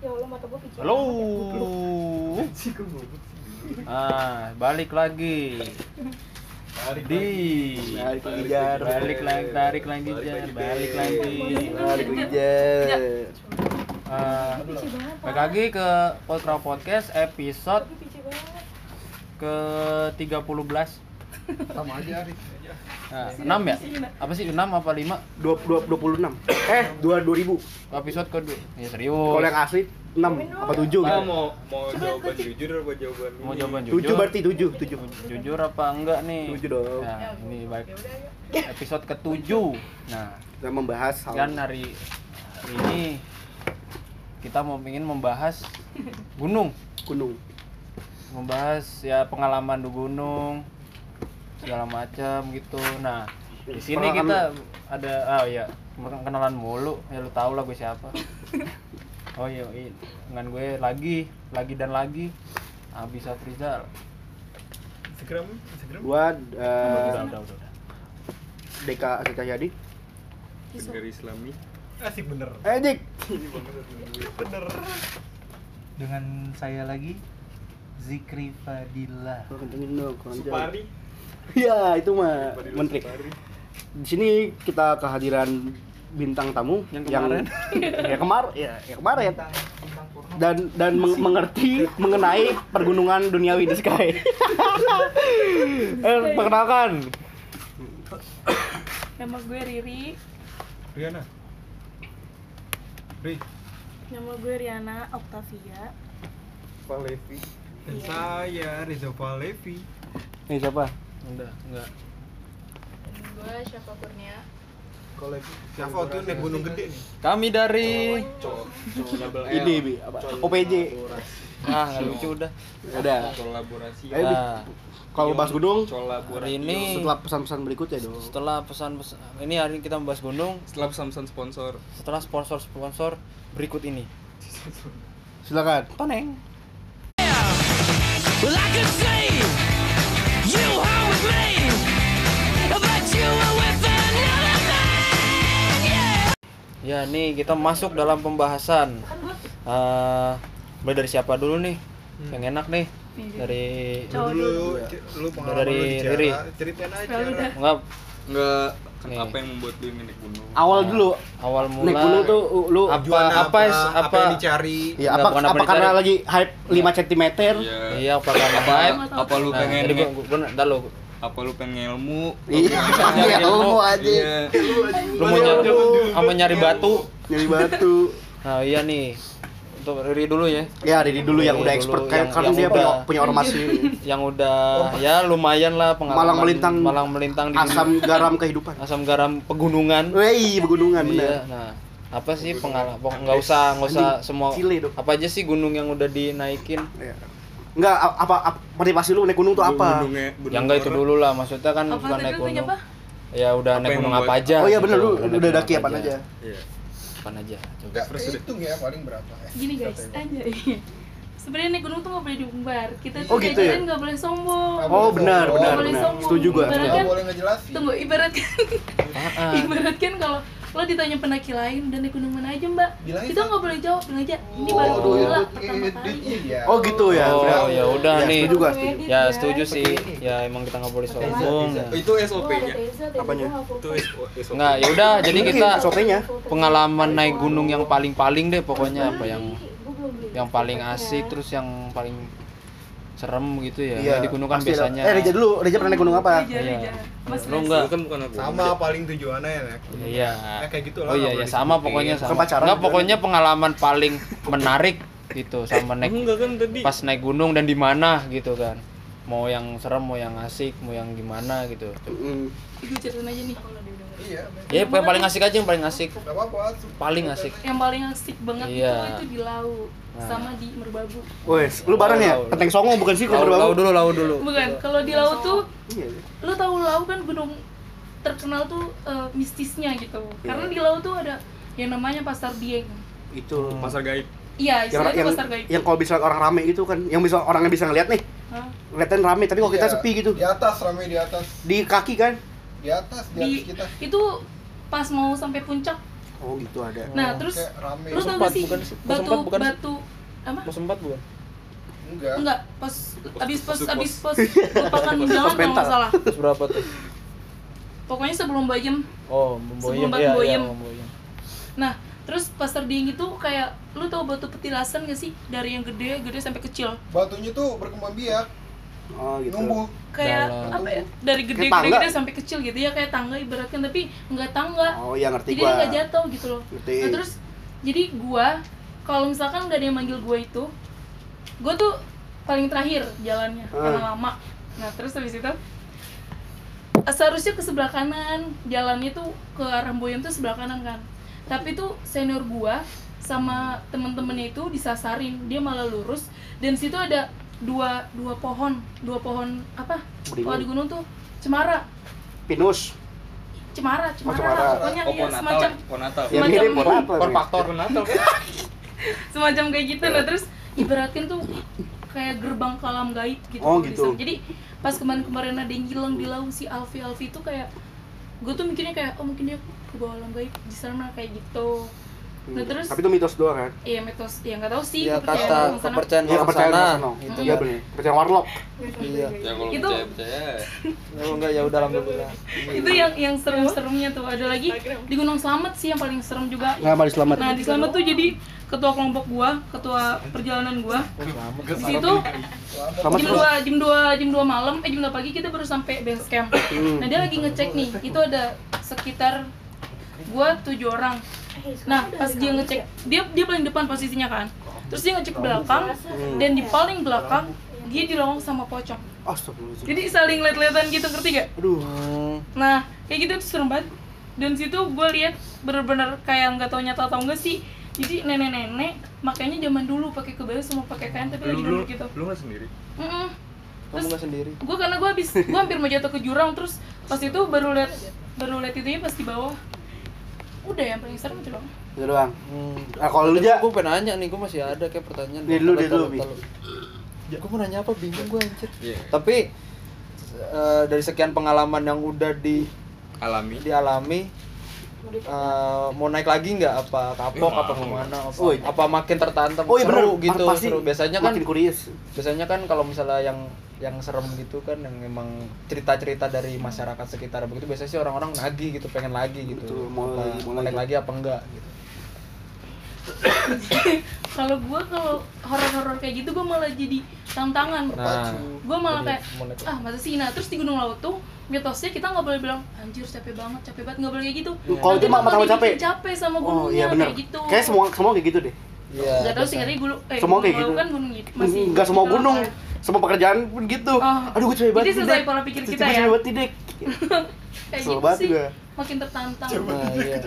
Ya Allah mata gua. Halo. Ah, balik lagi. Tarik di. Balik lagi, Jar. balik lagi tarik lagi jar. balik lagi. Balik lagi Jar. Ah, balik lagi ke Poltra Podcast episode ke 30 belas. Sama aja, Arik. Nah, 6 ya? Apa sih 6 apa 5? Dua, dua, 26 Eh, dua, 2000 Episode ke Ya serius Kalau yang asli 6 apa 7 Ah, gitu mau mau Coba jawaban jujur apa jawaban Mau ini? jawaban jujur? 7 berarti 7 7 Jujur apa enggak nih? 7 dong Nah, ini baik Ya udah ya. episode ke-7 Nah, Kita membahas hal hari, hari ini kita mau ingin membahas gunung gunung membahas ya pengalaman di gunung segala macam gitu nah di sini Pengalaman. kita ada oh ya kenalan mulu ya lu tau lah gue siapa oh iya iya. dengan gue lagi lagi dan lagi Abi Safrizal Instagram, Instagram. Gua udah eh, udah. Deka Asita Jadi Negara Islami. Asik bener. Eh Dik Bener. dengan saya lagi Zikri Fadila. Supari. Ya itu mah menteri. Di sini kita kehadiran bintang tamu Yang kemarin. ya kemar ya, ya kemarin dan dan meng- mengerti mengenai pergunungan duniawi di sky. eh, perkenalkan. Nama gue Riri. Riana. Ri. Nama gue Riana Octavia. Pak Levi. Dan Iya. saya Reza Palevi. Ini siapa? Udah enggak Gue Syafa Kurnia. Siapa tuh naik gunung gede nih? kami dari. Ini Bi, apa? OPJ. ah nggak lucu udah Udah. Kolaborasi. Ayo, Bi. nah, Kalau bahas gunung Kolaborasi. hari ini setelah pesan-pesan berikutnya dong. setelah pesan-pesan ini hari ini kita membahas gunung setelah pesan-pesan sponsor. setelah sponsor-sponsor berikut ini Silakan. Toneng Well, I could see Ya nih kita masuk dalam pembahasan. Eh, mulai dari siapa dulu nih? Yang enak nih dari Cowok Dulu, dulu. lu pengalaman Dari Ciara, Riri. Ceritain aja. Enggak Enggak Nih. apa yang membuat lu ingin naik gunung? Awal dulu awal mula naik gunung tuh lu Apa- apa- apa, apa- apa, yang dicari? ya apa apa apa karena lagi hype 5 cm? Iya. Iya apa karena Apa hype? apa lu Nah, pengen jadi gua, gua, gua, apa lu pengen ilmu? Iya, Nyari ilmu. aja. Iya. lu mau nyari, sama nyari batu. Nyari batu. Nah iya nih untuk Riri dulu ya, Ya, Riri dulu yang Riri udah expert yang- kayak kan dia punya punya ormasi yang udah ya lumayan lah pengalaman Malang melintang malang melintang di asam garam kehidupan. asam garam pegunungan. Wei, pegunungan Iya, bener. nah apa sih pengalaman? Nggak usah nggak usah semua. Apa aja sih gunung yang udah dinaikin? Enggak, apa, apa motivasi lu naik gunung tuh apa? Gunungnya- gunung yang enggak itu orang. dulu lah, maksudnya kan Apa bukan naik lu tanya gunung. apa? Ya udah Apa naik gunung apa aja. Oh iya bener gitu. lu naik udah daki apaan aja? Iya. Apaan aja. Coba. Hitung ya paling berapa. Gini guys, anjay. Sebenarnya naik gunung tuh nggak boleh diumbar. Kita tuh Oh, gitu ya? nggak boleh sombong. Oh benar, benar, boleh benar. sombong. Setuju gua. Ibarat Enggak kan, boleh ngejelasin. tunggu ibaratkan ibaratkan kalau lo ditanya pendaki lain dan naik gunung mana aja mbak Bilangin kita nggak boleh jawab bilang aja ini baru Oh, iya, pertama iya, kali iya. Oh gitu ya. Oh ya udah Ya, nih. setuju. edit, Ya guys. setuju sih. Ya emang kita nggak boleh sombong. ya. Itu Oh. Teza, Teza Apanya? Itu SOP. Enggak, ya udah jadi kita SOP-nya. pengalaman naik gunung yang paling-paling deh pokoknya apa yang yang paling asik terus yang paling serem gitu ya. Iya. Di gunung kan pasti biasanya. Eh Reja dulu, Reja pernah naik gunung apa? Iya. Rija. Mas Lu enggak? Kan bukan aku. Sama paling tujuannya ya naik gunung. Iya. Ya, kayak gitu lah, Oh iya ya boleh sama pokoknya Bukan sama. pacaran Enggak pokoknya pengalaman paling menarik gitu sama naik Enggak kan tadi. pas naik gunung dan di mana gitu kan. Mau yang serem, mau yang asik, mau yang gimana gitu. Mm. Gue ceritain aja nih Iya. Ya yang paling asik aja yang paling asik. Enggak apa-apa. Paling asik. yang paling asik banget Iya. itu itu di Lau Nah. Sama di Merbabu Wes, lu bareng ya? Keteng Songo bukan sih Lau, kalau lau dulu, lau dulu. bukan kalau di Lau tuh Iya. lu tahu Lau kan gunung terkenal tuh eh, mistisnya gitu karena Iya. di Lau tuh ada yang namanya Pasar Dieng Itu Pasar gaib. iya yang yang, Pasar Gaib yang kalau bisa orang rame itu kan, yang bisa orangnya bisa ngeliat nih, Hah? ngeliatin rame, tapi kalau kita Iya. sepi gitu, Di atas ramai di atas. di kaki kan, Di atas di atas di kita. itu pas mau sampai puncak Oh gitu ada. Nah, terus Kayak rame. lu tau gak sih bukan batu Sempat, bukan batu apa? Mau sempat bukan? Enggak. Enggak, pas abis pos pos- abis pos lupakan jangan kalau nggak salah. Terus berapa tuh? Pokoknya sebelum bayem. Oh. Sebelum batu Iya, iya, boyem. memboyem. Nah, terus pas terdingin itu kayak lu tau batu petilasan gak sih? Dari yang gede, gede sampai kecil. Batunya tuh berkembang biak, Oh gitu. Kayak Dalam. apa ya? Dari gede Kayak gede tangga. gede sampai kecil gitu ya kayak tangga ibaratkan tapi nggak tangga. Oh iya ngerti jadi gua. dia nggak jatuh gitu loh. Ngerti. Nah, terus jadi gua kalau misalkan nggak ada yang manggil gua itu, gua tuh paling terakhir jalannya Ah. karena lama. Nah, terus habis itu eh, seharusnya ke sebelah kanan jalannya tuh ke arah Boyem tuh sebelah kanan kan tapi tuh senior gua sama temen-temennya itu disasarin dia malah lurus dan situ ada dua dua pohon dua pohon apa Beringin. kalau di gunung tuh cemara Pinus. cemara cemara, cemara. pokoknya Oh, ya semacam Pohon Natal. Ya Semacam- mirip pohon Bang? faktor Natal. semacam kayak gitu nah terus ibaratin tuh kayak gerbang ke alam gaib gitu Oh, gitu. jadi pas kemarin-kemarin ada yang hilang di laut si Alfi Alfi itu kayak gue tuh mikirnya kayak oh mungkin dia ke bawah alam gaib di sana kayak gitu nah terus Tapi itu mitos doang kan? iya mitos ya nggak tahu sih Ya kepercayaan kata orang sana. kepercayaan Iya orang kepercayaan sana. orang sana. Gitu Iya bener. Kepercayaan warlock. Iya. Ya kalau Itu- percaya percaya. Kalau enggak ya udah alhamdulillah. itu yang yang serem-seremnya tuh ada lagi di Gunung Slamet sih yang paling serem juga Nggak mari selamat. nah di Slamet tuh jadi ketua kelompok gua ketua perjalanan gua di situ jam dua jam dua jam dua malam eh jam dua pagi kita baru sampai base camp nah dia lagi ngecek nih itu ada sekitar gua tujuh orang nah pas dia ngecek dia dia paling depan posisinya kan. Terus dia ngecek ke belakang dan di paling belakang dia dilawang sama pocong. Jadi saling liat-liatan gitu ngerti gak Aduh. Nah kayak gitu tuh serem banget. Dan situ gue lihat bener-bener kayak nggak tau nyata atau enggak sih. Jadi nenek-nenek makanya zaman dulu pakai kebaya sama pakai kain tapi lagi Lu lu duduk gitu. lu nggak sendiri. Mm-mm. Kamu nggak sendiri. gue karena gue habis gue hampir mau jatuh ke jurang terus pas itu baru lihat baru lihat itu pas di bawah udah yang paling serem itu dong Itu doang. Hmm. Nah kalau lu aja Gue pengen nanya nih, gue masih ada kayak pertanyaan. Dia dulu, dulu, Bi. Gue mau nanya apa, bingung gue anjir. Iya. Tapi eh, dari sekian pengalaman yang udah di Alami. dialami eh, mau naik lagi nggak apa kapok apa ke mana apa, apa makin tertantang Oh iya seru bener. gitu Pasti seru biasanya kan makin kurius. biasanya kan kalau misalnya yang yang serem gitu kan yang memang cerita-cerita dari masyarakat sekitar begitu biasanya sih orang-orang nagih gitu pengen lagi gitu Betul, mau apa, lagi, mau lagi. lagi apa enggak gitu kalau gue kalau horor-horor kayak gitu gue malah jadi tantangan nah gue malah jadi kayak ah masa sih nah terus di gunung laut tuh mitosnya kita nggak boleh bilang anjir capek banget capek banget nggak boleh kayak gitu Kalau itu Nanti mah tambah capek. capek sama Oh gunungnya iya bener. kayak gitu Kayak semua semua kayak gitu deh. iya nggak tahu sih katanya gunung eh Semua gunung kayak gitu. kan gunung gitu masih Enggak semua gitu gunung. Semua pekerjaan pun gitu. Oh. Aduh gue capek banget. Jadi sesuai pola pikir kita ya. capek banget nih, Dek. kayak gitu sih gua. makin tertantang nah iya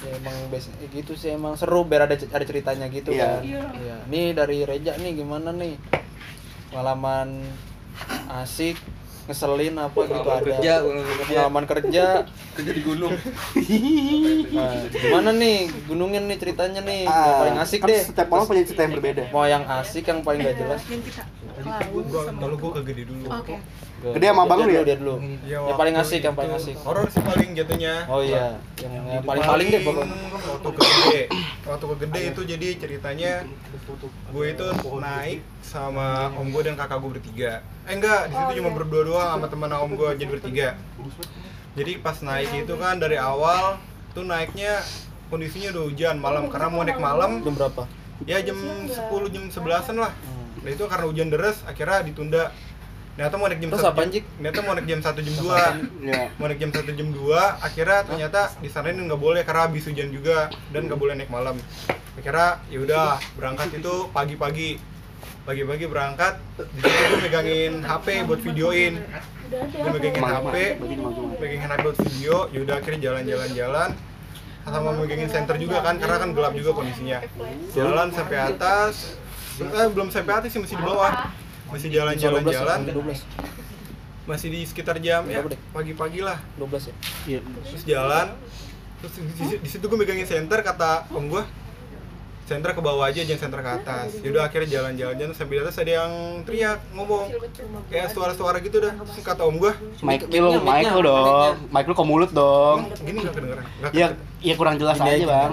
ya emang biasa eh, gitu sih emang seru biar ada ada ceritanya gitu Iya. kan Iya. Iya. nih dari Reja nih gimana nih pengalaman asik ngeselin apa gitu ada kerja, pengalaman kerja. kerja di gunung. nah, gimana nih gunungin nih ceritanya nih yang Ah, paling asik kan deh Setiap orang punya cerita yang berbeda. mau yang asik yang paling gak jelas gua ke gede dulu. oke Gede sama abang lu dia ya? dulu, dia dulu Iya, yang paling asik yang paling asik Horor sih paling jatuhnya. oh iya yang, yang paling paling deh pokoknya Waktu ke gede. Waktu ke gede itu jadi ceritanya gue itu naik sama om gue dan kakak gue bertiga. Eh enggak, di situ cuma berdua doang sama teman om gue jadi bertiga. Jadi pas naik itu kan dari awal tuh naiknya kondisinya udah hujan malam karena mau naik malam jam berapa ya jam 10 jam 11-an lah. Nah itu karena hujan deras akhirnya ditunda. Ternyata mau naik jam Terus satu jam- Cik? Ternyata mau naik jam 1 jam 2 Iya. mau naik jam 1 jam 2 akhirnya ternyata disaranin nggak boleh karena habis hujan juga dan nggak boleh naik malam. Akhirnya yaudah berangkat itu pagi-pagi. Pagi-pagi berangkat di situ gue megangin HP buat videoin. Gue megangin HP megangin HP buat video yaudah akhirnya jalan-jalan-jalan. Sama megangin center juga kan karena kan gelap juga kondisinya. Jalan sampai atas. Eh, belum sampai atas sih masih di bawah masih jalan-jalan-jalan 12 masih di sekitar jam ya? Deh? pagi-pagi lah. 12 ya? Iya. terus jalan. Terus di, di- di situ gue megangin senter kata om gue sentra ke bawah aja jangan sentra ke atas. Yaudah akhirnya jalan-jalan sampai di atas ada yang teriak ngomong. Kayak suara-suara gitu dah terus kata om gua. Mic lu, mic lu dong. Mic lu ke mulut dong. gini nggak kedengeran? Nggak Ya, ya kurang jelas aja, Bang.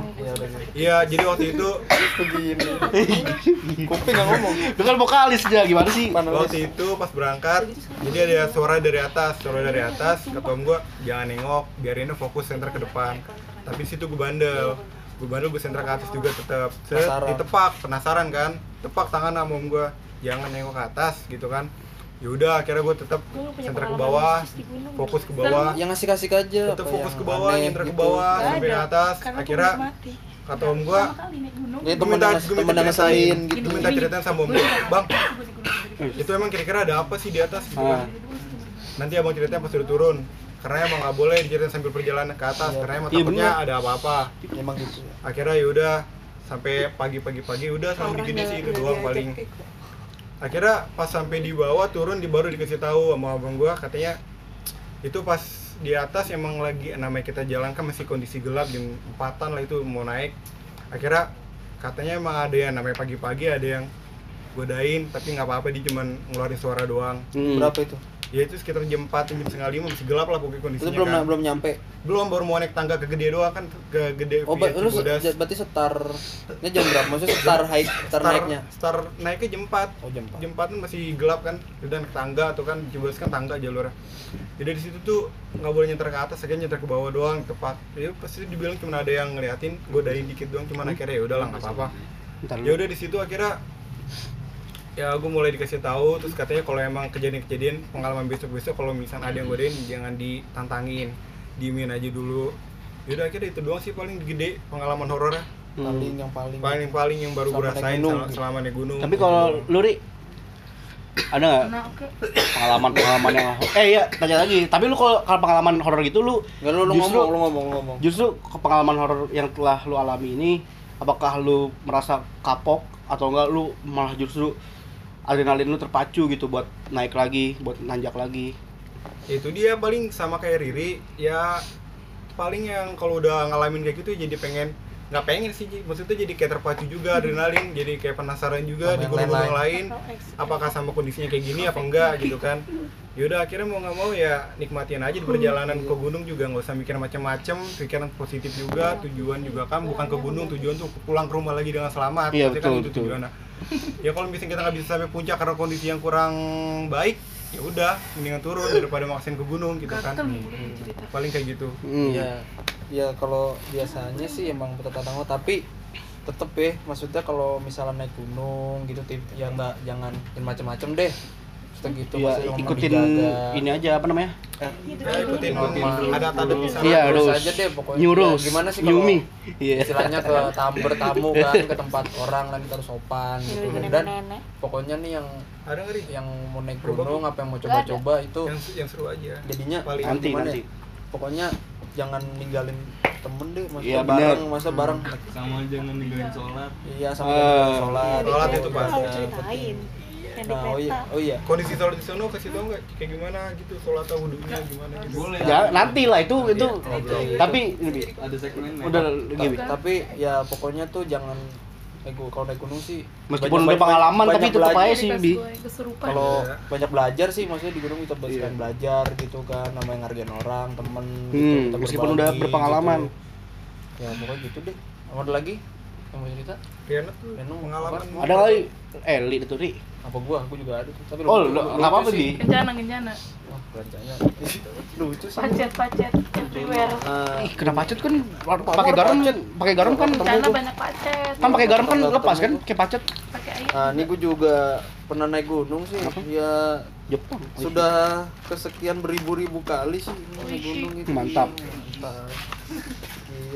iya jadi waktu itu Kuping nggak ngomong. Kan vokalis aja gimana sih? waktu itu pas berangkat jadi ada suara dari atas suara dari atas. Kata om gua jangan nengok biarin fokus sentra ke depan. Tapi situ gue bandel gue bandel gue sentra ke atas juga tetap ditepak penasaran kan? Tepak tangan sama om gua. Jangan nengok ke atas gitu kan? Yaudah akhirnya gue tetap sentra ke bawah fokus ke bawah. Yang asik-asik aja. tetap fokus yang ke bawah nyentra ke gitu. bawah sampai ke atas. Akhirnya kata om Ini Gua temen minta- temen minta ceritain. Gini, gitu. gue minta ceritain sama om gua. Bang itu emang kira-kira ada apa sih di atas gitu Ah. kan? Nanti abang ceritain pas udah turun karena emang nggak boleh diceritain sambil perjalanan ke atas Iya. karena emang Iya, takutnya bener. ada apa-apa Emang gitu. ya. akhirnya yaudah sampai pagi-pagi-pagi udah selalu digini sih itu doang paling akhirnya pas sampai di bawah turun di baru dikasih tahu sama abang gua katanya itu pas di atas emang lagi namanya kita jalan kan masih kondisi gelap jam empatan lah itu mau naik akhirnya katanya emang ada yang namanya pagi-pagi ada yang godain tapi nggak apa-apa dia cuman ngeluarin suara doang Hmm. Berapa itu? Ya itu sekitar jam 4 jam setengah lima masih gelap lah pokoknya Itu kondisinya belum kan. belum nyampe. belum baru mau naik tangga ke gede doang kan ke gede Oh, ba- lu berarti setar ini jam berapa? Maksudnya setar high setar naiknya. Star naiknya jam 4. Oh, jam 4. Jam 4 kan masih gelap kan. Naik tangga atau kan Cibodas kan tangga jalurnya. Jadi di situ tuh nggak boleh nyetar ke atas, akhirnya nyetar ke bawah doang tepat. Ya pasti dibilang cuma ada yang ngeliatin, godain dikit doang cuman akhirnya ya udahlah nggak apa-apa. Ya udah di situ akhirnya ya gue mulai dikasih tahu terus katanya kalau emang kejadian-kejadian pengalaman besok-besok kalau misalnya ada yang godain jangan ditantangin diemin aja dulu yaudah akhirnya itu doang sih paling gede pengalaman horornya Hmm. Paling yang paling paling paling yang baru gue rasain gunung. selama, selama naik gunung Tapi kalau lu Ri ada nggak pengalaman pengalaman yang eh iya tanya lagi tapi lu kalau pengalaman horor gitu lu Enggak lu, lu Justru- ngomong, lu ngomong, lu ngomong. justru ke pengalaman horor yang telah lu alami ini apakah lu merasa kapok atau enggak lu malah justru adrenalin lu terpacu gitu buat naik lagi buat nanjak lagi. Ya itu dia paling sama kayak Riri ya paling yang kalau udah ngalamin kayak gitu jadi pengen nggak pengen sih Ji. maksudnya jadi kayak terpacu juga adrenalin jadi kayak penasaran juga di gunung-gunung lain-lain. lain apakah sama kondisinya kayak gini apa enggak gitu kan yaudah akhirnya mau nggak mau ya nikmatin aja di perjalanan ke gunung juga nggak usah mikir macam-macam pikiran positif juga tujuan juga kan bukan ke gunung tujuan tuh pulang ke rumah lagi dengan selamat Iya, kan betul, itu betul. tujuannya ya kalau misalnya kita nggak bisa sampai puncak karena kondisi yang kurang baik ya udah mendingan turun daripada maksain ke gunung gitu kan paling kayak gitu Hmm. Iya. Ya kalau biasanya sih emang bertetangga tapi tetep ya maksudnya kalau misalnya naik gunung gitu tip ya nggak jangan yang macem-macem deh. Maksudnya gitu memang ikutin ini aja apa namanya? Ya ikutin ada di sana Iya, Terus rules. aja deh pokoknya. New Ya, gimana sih kalau. Iya. istilahnya ke tamu bertamu kan ke tempat orang kan kita harus sopan Iya, gitu. dan pokoknya nih yang ada nggak yang mau naik gunung apa yang mau coba-coba itu yang yang seru aja. Jadinya paling Nanti, nanti. ya? pokoknya jangan ninggalin temen deh maksudnya Iya, bareng bener. masa bareng. Sama jangan ninggalin sholat. Iya sama dengan sholat. Sholat itu pasti. ceritain. nah oh iya oh iya. Kondisi sholat di sana kasih tau nggak? Kayak gimana gitu sholat atau wudhunya gimana gitu. Boleh. Ya nanti lah itu itu. Tapi ini ada segmennya. Udah tapi ya pokoknya tuh jangan naik gu- kalau naik gunung sih meskipun banyak- udah pengalaman banyak tapi tetap aja sih kesurupan. kalau Iya. banyak belajar sih maksudnya di gunung kita Iya. sekalian belajar gitu kan namanya ngargain orang temen gitu, Hmm, kita meskipun berbagi udah berpengalaman. gitu. ya pokoknya gitu deh ada lagi yang mau cerita? Riana tuh Riana pengalaman. Ada kali. Eh li itu ri. Apa gua? Aku juga ada tuh. Tapi oh lu nggak apa-apa sih. Kencana, kencana. Wah, lucu sih. Pacet, pacet. Everywhere. Nah, ih kena pacet kan? Pakai garam pakai garam kan? Kencana banyak pacet. kan pakai garam kan lepas kan? kayak pacet. Pakai air. nah ini gua juga pernah naik gunung sih. Ya Jepang. sudah kesekian beribu-ribu kali sih naik gunung itu. Mantap.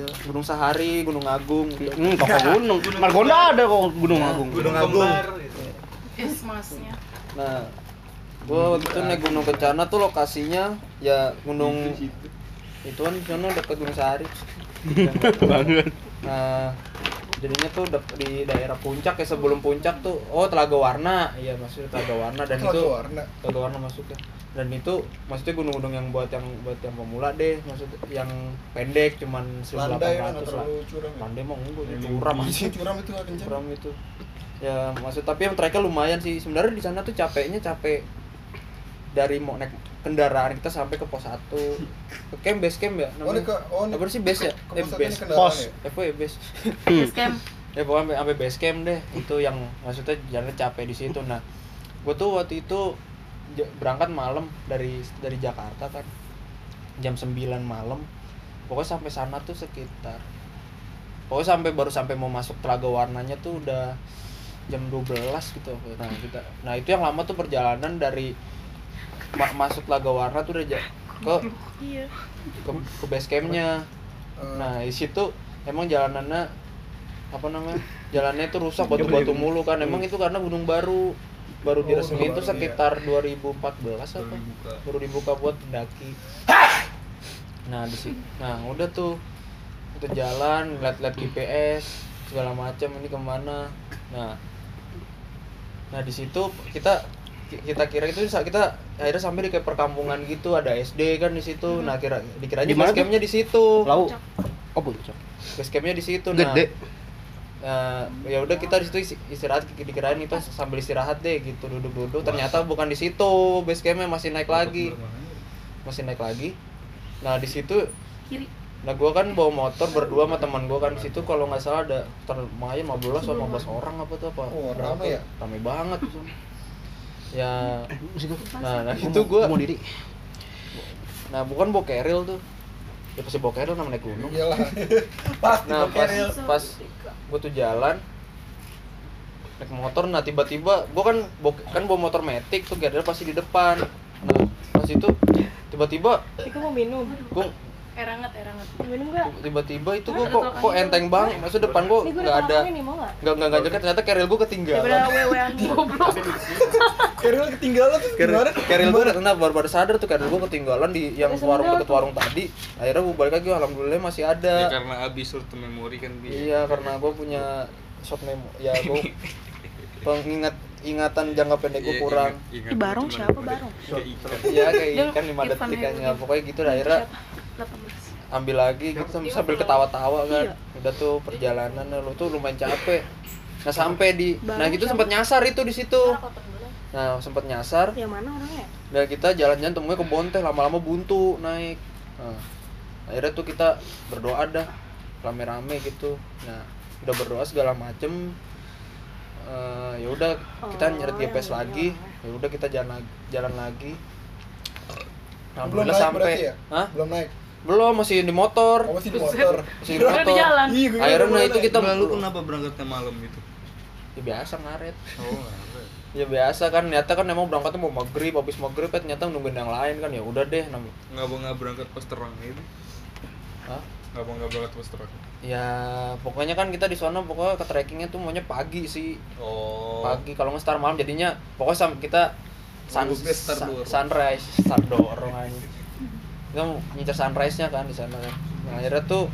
Mantap iya gunung sahari gunung agung. Gitu. hmm toko gunung. Margonda ada kok gunung agung. Gunung Agung. Is masnya. nah gua waktu itu naik gunung kencana tuh lokasinya ya gunung itu kan sana dekat gunung sahari. Banget. Nah jadinya tuh di daerah puncak ya sebelum puncak tuh oh telaga warna. Iya maksudnya telaga warna dan itu Telaga warna. Telaga warna masuknya dan itu maksudnya gunung-gunung yang buat yang buat yang pemula deh maksud yang pendek cuman landai kan 1800 lah curam ya? landai mah enggak itu curam aja. Curam itu nggak kencang curam itu. Ya maksud tapi yang treknya lumayan sih. Sebenarnya di sana tuh capeknya capek dari mau naik kendaraan kita sampai ke pos 1 ke camp base camp ya oh ini ke oh ini apa sih base ya? ke eh pos satu ini base Pos. ya? Apa ya base. Base camp. ya pokoknya sampai, sampai base camp deh. Itu yang maksudnya jalan capek di situ. Nah gue tuh waktu itu berangkat malam dari dari Jakarta kan jam 9 malam pokoknya sampai sana tuh sekitar pokoknya sampai baru sampai mau masuk telaga warnanya tuh udah jam 12 gitu nah kita nah itu yang lama tuh perjalanan dari ma- masuk telaga warna tuh udah ke Iya. ke, ke base campnya Eh, Nah, di situ emang jalanannya apa namanya? Jalannya itu rusak batu-batu mulu kan. Emang itu karena gunung baru. Baru diresmiin gunung itu sekitar 2014 apa? Baru dibuka. Baru dibuka buat pendaki. Nah, di situ. Nah, udah tuh itu jalan, lihat-lihat GPS segala macam ini ke mana. Nah, nah di situ kita kita kira itu kita akhirnya sampai di kayak perkampungan gitu ada SD kan di situ nah kira dikira Di aja base campnya di situ Lau. Oh, puncak. base campnya di situ nah Gede. Nah, ya udah kita di situ istirahat dikirain itu sambil istirahat deh gitu duduk-duduk. Ternyata bukan di situ base campnya masih naik lagi. masih naik lagi. Nah di situ Kiri. nah gua kan bawa motor berdua sama teman gua kan. Di situ kalau nggak salah ada termayan 15 atau 15 orang apa tuh apa? Oh, berapa? rame ya? rame banget. Ya Situ. nah, nah itu gua mau diri. nah bukan bawa keril tuh. Ya pasti bawa keril namanya gunung. Iyalah. Pasti nah pas pas gue tuh jalan naik motor nah tiba-tiba gue kan kan bawa motor metik tuh garda pasti di depan nah pas itu tiba-tiba Ika mau minum. gue Air hangat, air hangat. Mau minum nggak? tiba-tiba itu gue kok kok enteng banget maksud depan gue nggak ada nggak? nggak nggak jaket ternyata keril gue ketinggalan keril ketinggalan tuh keril gimana keril gue kenapa baru baru sadar tuh keril gue ketinggalan di yang warung deket warung tadi akhirnya gue balik lagi alhamdulillah masih ada Ya karena abis short memori kan. Iya, karena gue punya short memo. Ya, gue pengingat ingatan jangka pendek gue Iya, kurang. Ih, Barong siapa, Barong? Iya, kayak ikan 5 Irfan detik kan. Ya, pokoknya gitu akhirnya 18. ambil lagi gitu sambil, sambil ketawa-tawa kan. Iya. Udah tuh perjalanan lu tuh lumayan capek. Nah, sampai di Nah, gitu sempat nyasar itu di situ. Nah, sempat nyasar. Yang mana orangnya? Dan kita jalan-jalan temunya ke Bonteh lama-lama buntu naik. Nah, akhirnya tuh kita berdoa dah rame-rame gitu. Nah, udah berdoa segala macem. Eh, ya udah kita Oh, nyeret GPS ini lagi. Ya udah kita jalan jalan lagi. belum Alhamdulillah naik sampai. ya Hah? belum naik belum masih di motor. oh masih di motor Masih di Udah di motor. jalan. Akhirnya nah itu kita Nah, lu kenapa berangkatnya malam gitu? Ya biasa ngaret. Oh, ngaret. Ya biasa kan, ternyata kan emang berangkatnya mau maghrib, habis maghrib eh, ternyata nungguin yang lain kan ya udah deh. nam- Ngapa nggak berangkat pas terang itu? Hah? Ngapa nggak berangkat pas terang? Ya pokoknya kan kita di sana pokoknya ke trekkingnya tuh maunya pagi sih Oh. pagi kalau nggak start malam jadinya pokoknya kita sun, sun- sunrise start dorong aja kita ngincer sunrise nya kan di sana kan. Nah, akhirnya tuh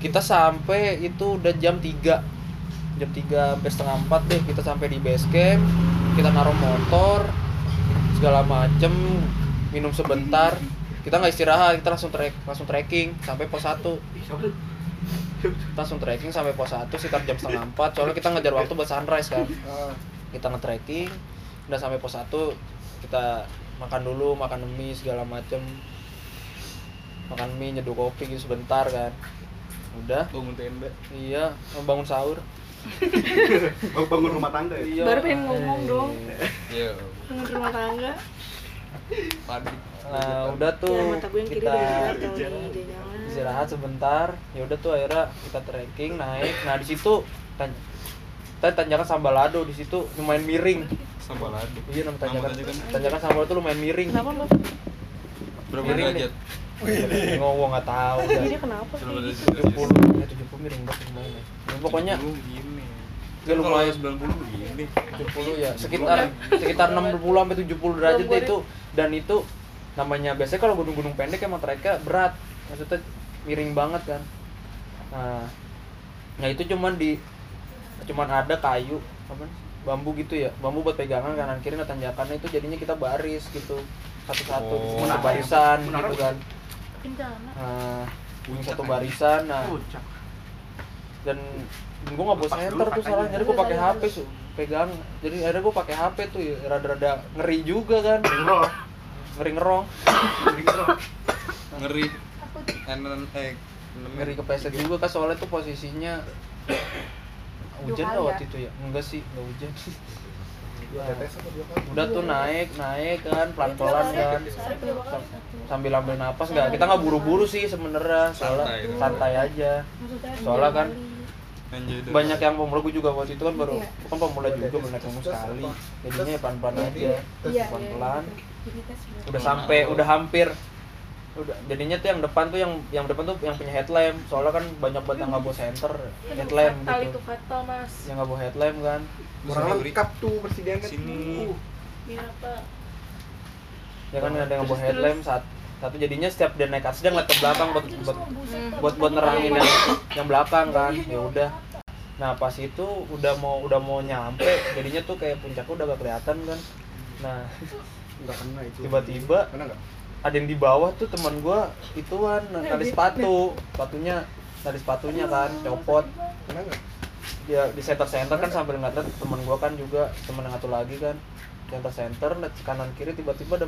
kita sampai itu udah jam 3 jam 3 sampai setengah 4 deh. Kita sampai di base camp kita naruh motor segala macem minum sebentar. Kita nggak istirahat kita langsung trek langsung trekking sampai pos 1 kita langsung trekking sampai pos 1 sekitar jam setengah 4 soalnya kita ngejar waktu buat sunrise kan. Kita nge-trekking udah sampai pos 1 kita makan dulu makan mie segala macem makan mie nyeduh kopi gitu sebentar kan udah Bangun tenda. iya bangun sahur Oh, bangun rumah tangga ya? iya Baru pengen ngomong dong. Iya. Dengan rumah tangga. Padi. nah udah tuh Ya, mata gue yang kiri kita jangan. istirahat sebentar ya udah tuh akhirnya kita trekking naik nah di situ tan kita tanjakan sambalado di situ lumayan miring Sambal lado. iya nama tanjakan kan tanjakan sambalado tuh lumayan miring Kenapa berapa Miring derajat? Ngomong nggak tahu. Jadi dia kenapa sih? tujuh puluh ya tujuh puluh miring banget lumayan ya. Ya, pokoknya 70 gini. Ya, lumayan. Kalau 90 gini. 70 ya. Sekitar sekitar 60 sampai 70 derajat itu. Dan itu namanya biasanya kalau gunung-gunung pendek emang treknya berat. Maksudnya miring banget kan. Nah nah itu cuman di cuman ada kayu apa bambu gitu ya. Bambu buat pegangan kanan kiri nah tanjakannya itu jadinya kita baris gitu. Satu-satu Oh. barisan gitu kan Kencana. nah satu barisan nah. Puncak. dan gue nggak bawa center tuh salah jadi gue pakai HP tuh pegang. Jadi akhirnya gue pakai HP tuh ya, rada-rada ngeri juga kan. Ngeri ngerong. Ngeri. Enen eh ngeri kepleset juga kan soalnya tuh posisinya hujan nggak waktu itu ya. Enggak sih nggak hujan udah tuh naik naik kan pelan pelan kan. Sam- sambil ambil napas nggak? Kita nggak buru buru sih sebenarnya soalnya Santai. aja. Soalnya kan banyak yang pemula gue juga waktu itu kan baru kan pemula juga naik gunung sekali. Jadinya pelan pelan aja pelan pelan udah sampai udah hampir udah jadinya tuh yang depan tuh yang yang depan tuh yang punya headlamp. Soalnya kan banyak banget yang nggak bawa center headlamp fatal gitu. itu fatal mas. Yang nggak bawa headlamp kan. Kurang lengkap tuh presiden kan. Sini. Uh, ya kan ada yang nggak bawa headlamp saat satu jadinya setiap dia naik atas dia ngeliat ke belakang buat buat buat buat nerangin yang yang belakang kan. Ya udah. Nah pas itu udah mau udah mau nyampe jadinya tuh kayak puncaknya udah gak kelihatan kan. Nah Enggak kena itu. tiba-tiba Kena enggak? Ada yang di bawah tuh teman gua ituan tali sepatu. sepatunya tali sepatunya kan copot. dia di center center kan sambil ngeliat teman gua kan juga teman yang satu lagi kan center center liat kanan kiri tiba-tiba ada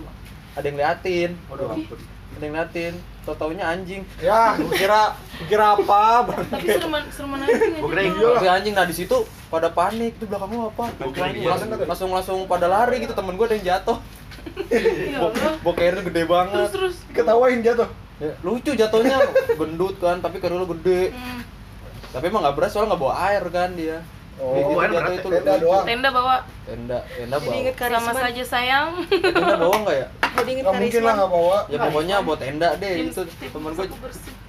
ada yang liatin Waduh ampun. ada yang liatin tau taunya anjing Ya, gua kira gua kira apa? Bang? tapi sereman aja nggak Gua kira sih? iya. tapi anjing nah di situ pada panik itu belakang lu apa langsung, langsung langsung pada lari gitu temen gua ada yang jatuh ya Allah bokernya gede terus banget terus Ketawain jatuh. Ya, lucu jatuhnya gendut kan tapi kerudung gede Hmm. tapi emang nggak beras soalnya nggak bawa air kan dia Oh, air jatuh berat, itu tenda lucu. doang. tenda bawa tenda tenda Jadi bawa inget sama karisma. saja sayang tenda bawa nggak ya Jadi inget Enggak mungkin lah karisma. enggak bawa. ya pokoknya bawa tenda deh itu temen gue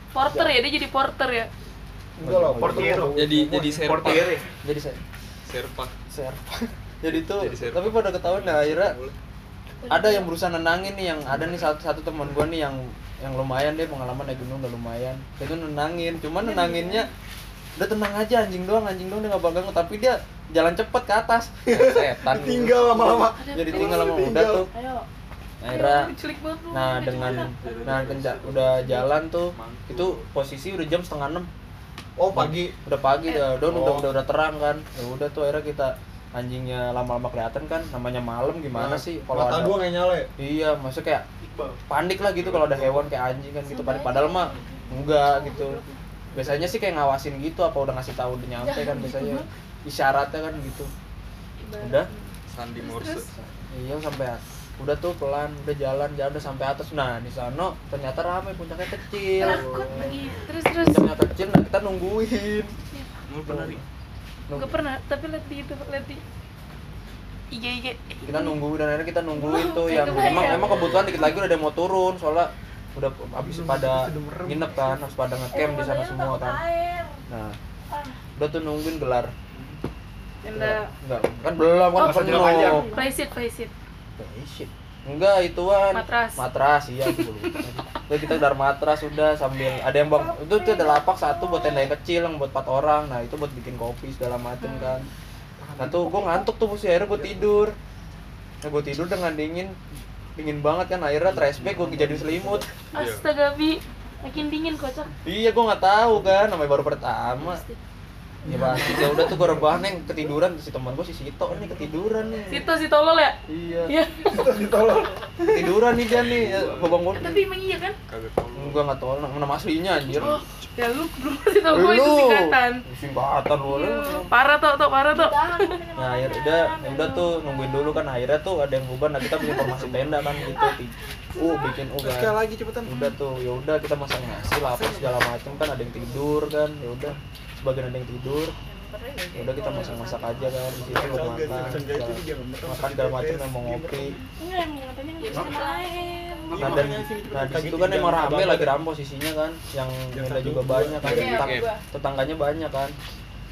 porter ya dia jadi porter ya Enggak lah, Portiero. Jadi jadi serpa. Portiere. jadi saya Serpa. share jadi tuh tapi pada ketahuan nah akhirnya ada yang berusaha nenangin nih yang ada nih satu satu teman gue nih yang yang lumayan deh pengalaman naik gunung udah lumayan dia tuh nenangin cuman nenanginnya udah tenang aja anjing doang anjing doang dia nggak bakal ganggu. Tapi dia jalan cepet ke atas. Setan. Gitu. Tinggal lama-lama. jadi tinggal lama udah tuh. Ayo. Akhirnya nah dengan nah kenca- udah jalan tuh itu posisi udah jam setengah enam. Oh, pagi. udah pagi udah udah, udah Oh. udah udah terang kan. Ya udah tuh akhirnya kita anjingnya lama-lama kelihatan kan namanya malam gimana Nah, sih kalau Mata ada? gua nggak nyala ya. iya maksudnya kayak panik lah gitu kalau ada hewan kayak anjing kan gitu. Panik. Padahal mah enggak gitu biasanya sih kayak ngawasin gitu apa udah ngasih tahu udah nyampe kan biasanya. Isyaratnya kan gitu. Udah? Sandi Morse. iya sampai udah tuh pelan udah jalan jalan udah sampai atas. Nah di sana ternyata ramai puncaknya kecil. Takut lagi. Terus terus? Puncaknya kecil nah kita nungguin. Lu pernah ri? nggak pernah tapi lihat di itu lihat di IG IG kita nungguin dan akhirnya kita nungguin tuh Saya yang emang emang kebetulan dikit lagi udah ada yang mau turun soalnya udah habis pada nginep kan harus pada ngecamp di sana semua kan. nah udah tuh nungguin gelar. Enggak kan belum kan Oh, penuh panjang. playset playset Eh, shit. enggak ituan. Matras. matras iya aku lupa Udah kita dar matras udah sambil ada yang bang itu tuh ada lapak satu buat tenda yang kecil yang buat empat orang. Nah itu buat bikin kopi segala macem kan. Nah tuh gue ngantuk tuh mesti akhirnya gue tidur. Nah gue tidur dengan dingin dingin banget kan akhirnya trash bag gue jadi selimut. Astaga bi makin dingin kocak. Iya gue nggak tahu kan namanya baru pertama ya pasti ya udah tuh gue rebahan yang ketiduran si teman gue si Sito nih ketiduran nih Sito si tolol ya iya iya Ditolong. ketiduran nih dia nih ya, gue bangun tapi emang iya kan Kagak tahu. Enggak nggak tahu nama aslinya anjir. oh ya lu belum kasih tau gue itu Lu. singkatan Singkatan lu. parah tuh tuh parah tuh Nah, akhir udah udah tuh nungguin dulu kan akhirnya tuh ada yang bubar nah kita bikin formasi tenda kan gitu. Uh, bikin uh Sekali kan. lagi cepetan. Udah tuh, ya udah kita masang nasi lah apa segala macem kan ada yang tidur kan. Ya udah sebagian ada yang tidur. Ya udah kita masak-masak aja kan di situ buat makan. segala- Makan segala macem yang mau ngopi. Nah, dan, nah di situ kan emang rame lagi rame posisinya kan yang tenda juga banyak kan Iya, tetang- tetangganya banyak kan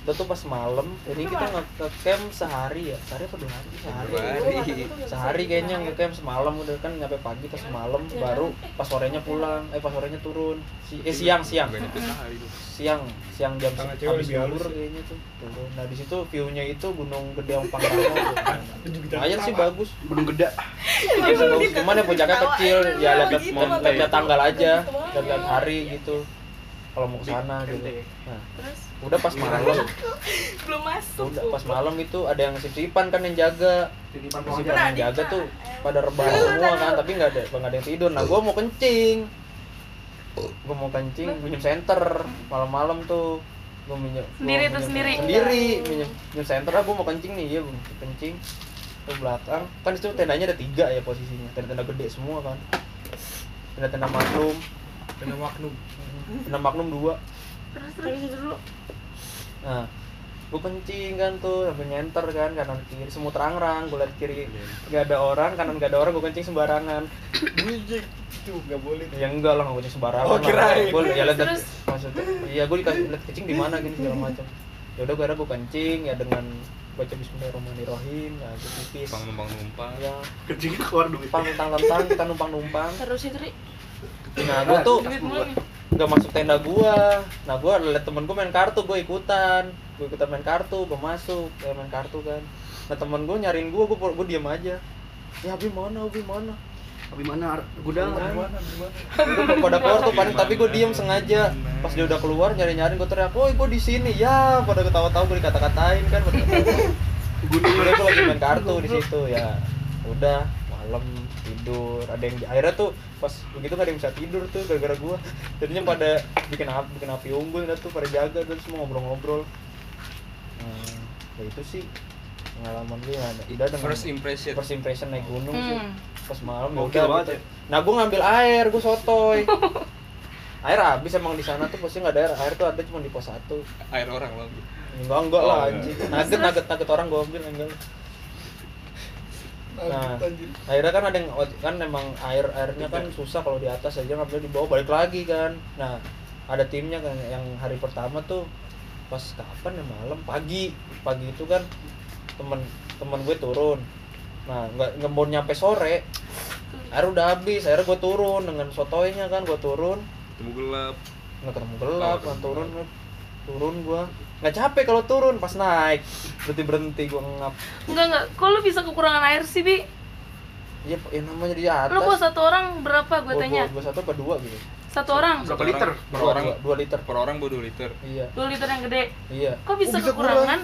itu tuh pas malam jadi kita nge- ngecamp sehari ya? Sehari apa dua hari? Sehari. sehari kayaknya ngecamp semalam udah kan nyampe pagi terus semalam baru pas sorenya pulang eh pas sorenya turun. Si eh siang siang. tuh. siang siang jam habis ya. kayaknya tuh. Turun. Nah di situ viewnya itu gunung gede yang Pangrango lumayan sih bagus. Gunung Geda. Bagus, bagus. cuman ya puncaknya kecil ya lihat Begitu, lihat makanya. lihat tanggal aja lihat hari gitu. Kalau mau ke sana gitu. Nah. Terus udah pas malam. Belum masuk. udah pas malam itu ada yang sip-sipan kan yang jaga. Titipan sip-sipan yang jaga tuh pada rebahan semua kan tapi nggak ada nggak ada yang tidur. Nah gue mau kencing. Gue mau kencing minum center malam-malam tuh. Gue minum gua Sendiri tuh, sendiri? sendiri minum minum center lah gue mau kencing nih ya gue kencing. Ke belakang kan itu tendanya ada tiga ya posisinya tenda-tenda gede semua kan. Tenda-tenda magnum Tenda Magnum. tenda magnum dua. Terus dulu. Nah, gue kencing kan tuh sambil nyenter kan kanan kiri semua terang-rang gue liat kiri gak ada orang kanan gak ada orang gue kencing sembarangan Bunyi itu nggak boleh. ya enggak lah gak kencing sembarangan Oh, kirain. gue ya liat Terus? maksudnya iya gue dikasih liat kencing di mana gini segala macam ya udah gue gue kencing ya dengan baca Bismillahirrahmanirrahim ya gue pipis Numpang numpang numpang. ya Kencing keluar duit. numpang tentang tentang kita numpang numpang Terus itu Ri. Nah gue tuh mulu nih. nggak masuk tenda gua. Nah gua liat temen gua main kartu gua ikutan. Gua ikutan main kartu gua masuk ya main kartu kan. Nah temen gua nyariin gua gua gua diem aja. Ya Abi mana Abi mana? Tapi mana gudang? Gua pada keluar tuh panik tapi gua diem sengaja. Pas dia udah keluar nyari nyariin gua teriak woi gua di sini. Ya pada ketawa-tawa gua dikata-katain kan pada udah gua lagi main kartu di situ ya. Udah malam tidur ada yang akhirnya tuh pas begitu gak ada yang bisa tidur tuh gara-gara gua jadinya pada bikin api bikin api unggul dah tuh pada jaga dan semua ngobrol-ngobrol hmm, ya itu sih pengalaman gue ya udah dengan First impression. first impression naik gunung sih Hmm. pas malam ya Gokil udah banget gitu. ya. nah gue ngambil air gue sotoy air habis emang di sana tuh pasti nggak ada air air tuh ada cuma di pos satu Air orang lo. enggak enggak lah Oh, anjing enggak. nugget nugget nugget orang gue ambil enggak Nah, akhirnya kan ada yang kan emang air airnya kan susah kalau di atas aja ngambil di bawah balik lagi kan. Nah, ada timnya kan yang hari pertama tuh pas kapan ya malam pagi pagi itu kan temen temen gue turun. Nah, nggak nggak mau nyampe sore. Air udah habis, akhirnya gue turun dengan sotoynya kan gue turun Temu gelap. nggak ketemu gelap kan turun turun gua. Nggak capek kalau turun pas naik. Berhenti berhenti gua ngap. Enggak enggak kok lu bisa kekurangan air sih bi? Ya, ya namanya di atas. Lu bawa satu orang berapa gue Gua- tanya? gua, gua satu apa dua gitu. Satu orang? Berapa liter? Per dua, orang dua, dua liter. Per orang bawa 2 liter. iya. Dua liter yang gede? Iya. Kok bisa, Oh, bisa kekurangan?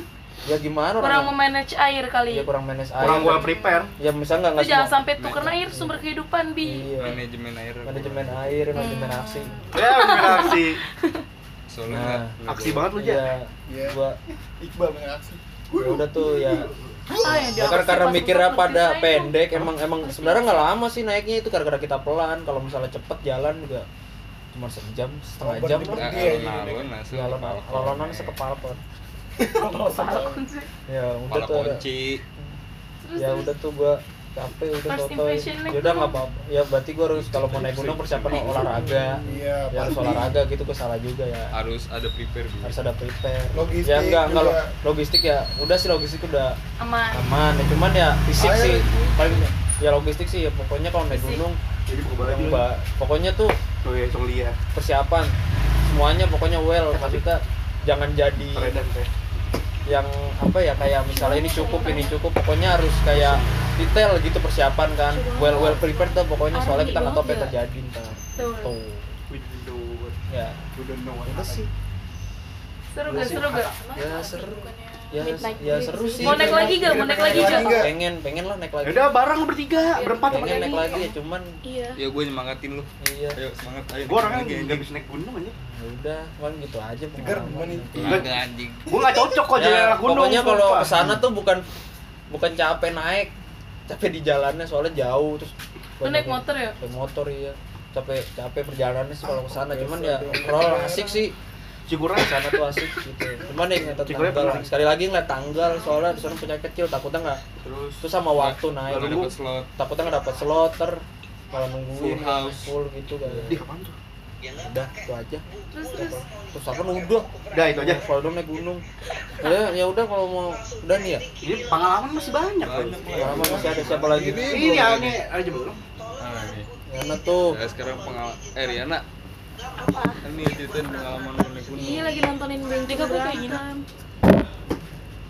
ya gimana kurang orang? memanage air kali. Ya kurang manage air. Kurang gua prepare. ya misalnya nggak nggak jangan sampai tuh karena air sumber kehidupan bi. Iya. Manajemen air. manajemen air manajemen Hmm. aksi. Ya, aksi. Soalnya Nah, nggak- Aksi banget lu, iya. Iya. gua Iqbal aksi. ya udah tuh ya. Ah, Ya, karena, diaksi karena mikirnya pada pendek emang emang sebenarnya nggak lama sih naiknya itu gara-gara kita pelan. Kalau misalnya cepet jalan juga cuma sejam setengah Oh, jam. lah Iya, iya, alon-alon iya. ya Apaan sih? ya udah tuh ya udah tuh gua capek udah naik ya udah nggak apa-apa. Ya berarti gua harus kalau mau naik gunung persiapan olahraga. Iya, ya harus olahraga gitu gua salah juga ya. Harus ada prepare dulu. harus ada prepare. Logistik ya enggak lo- logistik ya udah sih logistik udah aman. aman. Ya cuman ya fisik Air. sih. Paling ya logistik sih ya pokoknya kalau naik gunung Jadi buka yang baju. ba- pokoknya tuh Oh iya, persiapan. Semuanya pokoknya well. Maksudnya jangan jadi. Yang apa ya kayak misalnya ini cukup ini cukup pokoknya harus kayak detail gitu persiapan kan. Well well prepared tuh pokoknya soalnya kita nggak tahu apa yang terjadi ntar. Tuh. tuh. We don't ya. itu sih. Seru gak seru gak ya seru ya Midnight ya seru sih mau naik lagi gak mau naik lagi gak pengen pengen lah naik lagi udah bareng bertiga, berempat sama pengen naik lagi ya cuman Iya. Ya gue nyemangatin lu. iya Ayo semangat. Ayo. Gua orangnya nggak bisa naik gunung aja. ya udah kan gitu aja Tegar gimana? Kagak anjing. Gua nggak cocok kok Ya, anak gunung. pokoknya kalau ke sana tuh bukan bukan capek naik capek di jalannya soalnya jauh terus lu naik motor ya naik motor iya capek capek perjalanannya sih kalau ke sana cuman ya overall asik sih Ciguran di sana tuh asik gitu cuman ya ngeliat tanggal sekali lagi ngeliat tanggal soalnya di sana punya kecil takutnya nggak terus itu sama waktu naik Lalu dapat slot takutnya nggak dapet slot ter malah nungguin Full house. full gitu kan di kapan tuh? udah itu aja terus terus terus apa udah Udah itu aja. kalau udah naik gunung ya ya udah kalau mau udah nih ya Ini pengalaman masih banyak. Banyak. pengalaman masih ada siapa lagi Ini ya ini aja belum. Ah, ini. Yana tuh Ya, sekarang pengalaman eh Riana? Ini ceritain pengalaman lu naik gunung Iya lagi nontonin Dia kok kayak gini.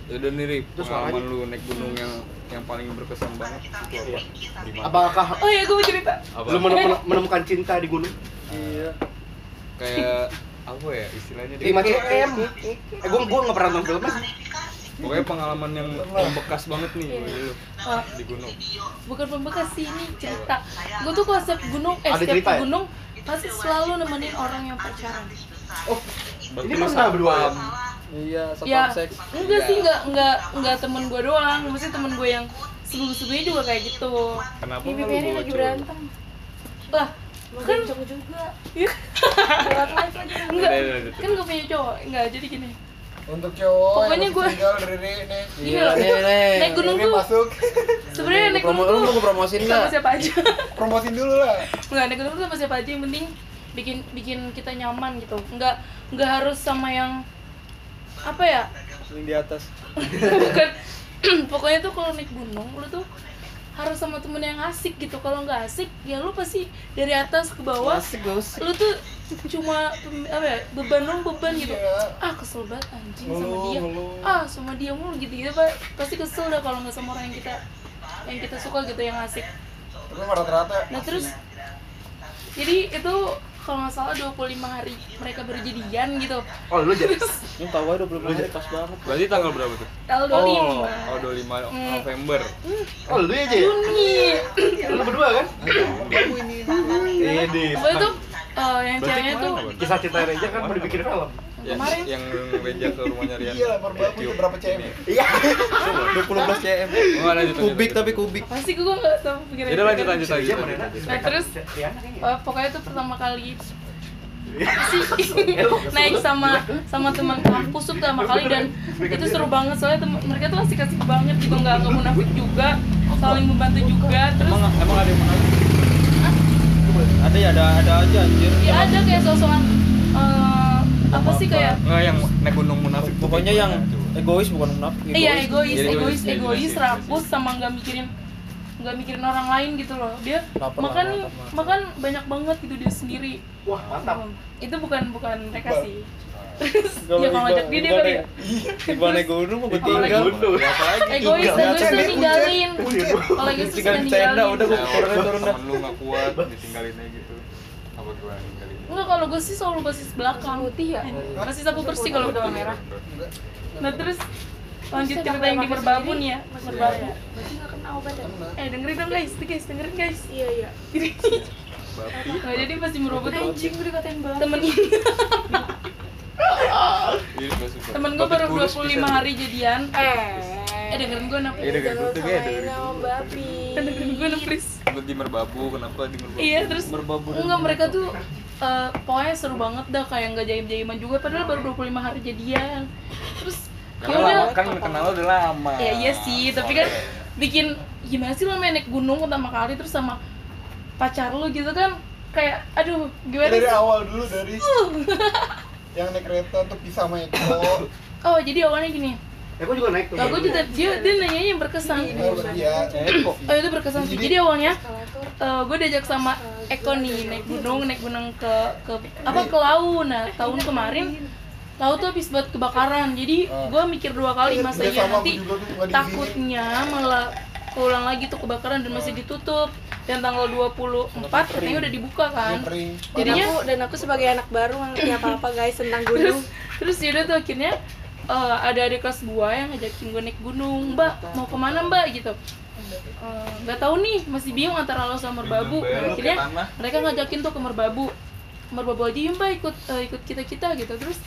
Ya udah nih Rip, Terus pengalaman lu naik gunung yang yang paling berkesan banget itu apa? Apakah oh ya gue mau cerita. Apa? Lu menem- menemukan cinta di gunung? iya. Kayak apa ya istilahnya? Dia 5 cm. Eh gua gua enggak pernah nonton filmnya. pokoknya pengalaman yang membekas banget nih Iya. Oh, di gunung. Bukan pembekas sih ini cerita. Gue tuh kalau setiap gunung eh Ada setiap cerita ke ya? Pasti selalu nemenin orang yang pacaran Oh, Berarti ini pernah berdua ya? satpam. iya ya seks enggak sih enggak enggak enggak temen gue doang maksudnya temen gue yang sebelum sebelumnya juga kayak gitu kenapa Ini bawa lagi berantem. lah Mau kan juga. Iya. Enggak kan gue punya cowok enggak jadi gini Untuk cowok Pokoknya single dari ini nih. Iya. nih nih naik gunung Ini tuh masuk. sebenarnya naik gunung lu mau tuh promosin sama nggak siapa aja Promosin dulu lah. nggak naik gunung tuh sama siapa aja yang penting bikin bikin kita nyaman gitu nggak nggak harus sama yang apa ya yang di atas bukan pokoknya tuh kalau naik gunung lu tuh harus sama temen yang asik gitu. Kalau nggak asik ya lu pasti dari atas ke bawah asik gos lu tuh cuma apa ya beban lu beban gitu. Iya. ah kesel banget anjing sama dia. ah sama dia mulu gitu. Gitu pak pasti kesel dah kalau nggak sama orang yang kita yang kita suka gitu yang asik. Tapi mah rata-rata nah terus jadi itu kalau nggak salah 25 hari mereka berjadian gitu Oh, lu jadi ini tahu aja 25 hari pas banget berarti tanggal berapa tuh tanggal 25 oh oh 25 November Oh, lu aja ya? Juni Lu berdua kan? Di. Pokoknya tuh eh, yang ceweknya tuh? Kisah cinta Reja kan mau dibikin film. Yang, kemarin. yang ke rumahnya Riana Iya, merbabu itu berapa cm? Iya. 20 belas cm Oh, lanjut, kubik tapi kubik. Pasti gue nggak tahu pikiran Yaudah lanjut lanjut lanjut. Nah, terus. Eh, pokoknya itu pertama kali sih naik sama sama teman kampus tuh pertama kali dan itu seru banget. Soalnya temen, mereka tuh asik-asik banget gitu nggak nggak munafik juga saling membantu juga terus emang emang ada yang menang ada ya ada ada aja anjir. Ya ada kayak sosokan eh, apa sih kayak Nggak yang naik gunung munafik pokoknya yang egois bukan munafik iya egois. Iya, egois egois, egois egois, rakus sama nggak mikirin nggak mikirin orang lain gitu loh. Dia Lapar, makan lapar. makan banyak banget gitu dia sendiri. Wah, mantap. itu bukan bukan mereka sih. Terus ya kalau ngajak dia dia kali ya. Gimana naik gunung mau Kalau tinggal? egois egois tuh ninggalin kalau gitu Tinggal suka di tenda ninggalin. Udah gue Nah, turun turun dah lu nggak kuat ditinggalin aja gitu. Apa gimana? ninggalin enggak kalau gue sih selalu basis belakang putih ya basis sapu bersih kalau udah merah nah terus lanjut cerita yang di merbabu nih ya merbabu Berarti nggak kena obat ya? eh dengerin dong guys tuh guys dengerin guys Iya iya. nah jadi pas di merbabu tuh Anjing gue dikatain banget. temen Iya, gua suka. temen gue baru kurus 25 bisa. hari jadian Eh. eh dengerin gue napa Iya, dengerin Jangan gue tuh, kayak samain dengerin gue. dengerin gue Lu di merbabu kenapa di merbabu iya terus Merbabu enggak mereka tuh eh, pokoknya seru banget dah kayak nggak jaim jaiman juga padahal baru 25 hari jadian. Terus ya udah kan kenal lu udah lama. Ya iya sih tapi kan bikin gimana sih lo main naik gunung pertama kali terus sama pacar lu gitu kan kayak aduh gimana Dari sih? awal dulu dari yang naik kereta untuk bisa sama Eko. oh jadi awalnya gini Ya, gua juga naik tuh. gue juga dia dia nanya yang berkesan Oh, iya. Eko oh itu berkesan sih jadi awalnya gue diajak sama Eko nih naik gunung naik gunung ke ke apa ke Lau nah tahun kemarin Lau tuh habis buat kebakaran jadi gue mikir dua kali masa iya nanti tuh nggak diizinin. takutnya malah keulang lagi tuh kebakaran dan masih ditutup dan tanggal 24 katanya udah dibuka kan kering. Dan jadinya aku dan aku sebagai anak baru ngerti apa-apa guys tentang terus gunung. terus yaudah tuh akhirnya eh, ada adik kelas gua yang ngajakin gue naik gunung mbak mau ke mana mbak? Gitu. Eh, nggak tahu nih masih bingung antara lo sama merbabu. akhirnya mereka ngajakin tuh ke merbabu. Merbabu aja yuk mbak ikut eh, ikut kita kita gitu. Terus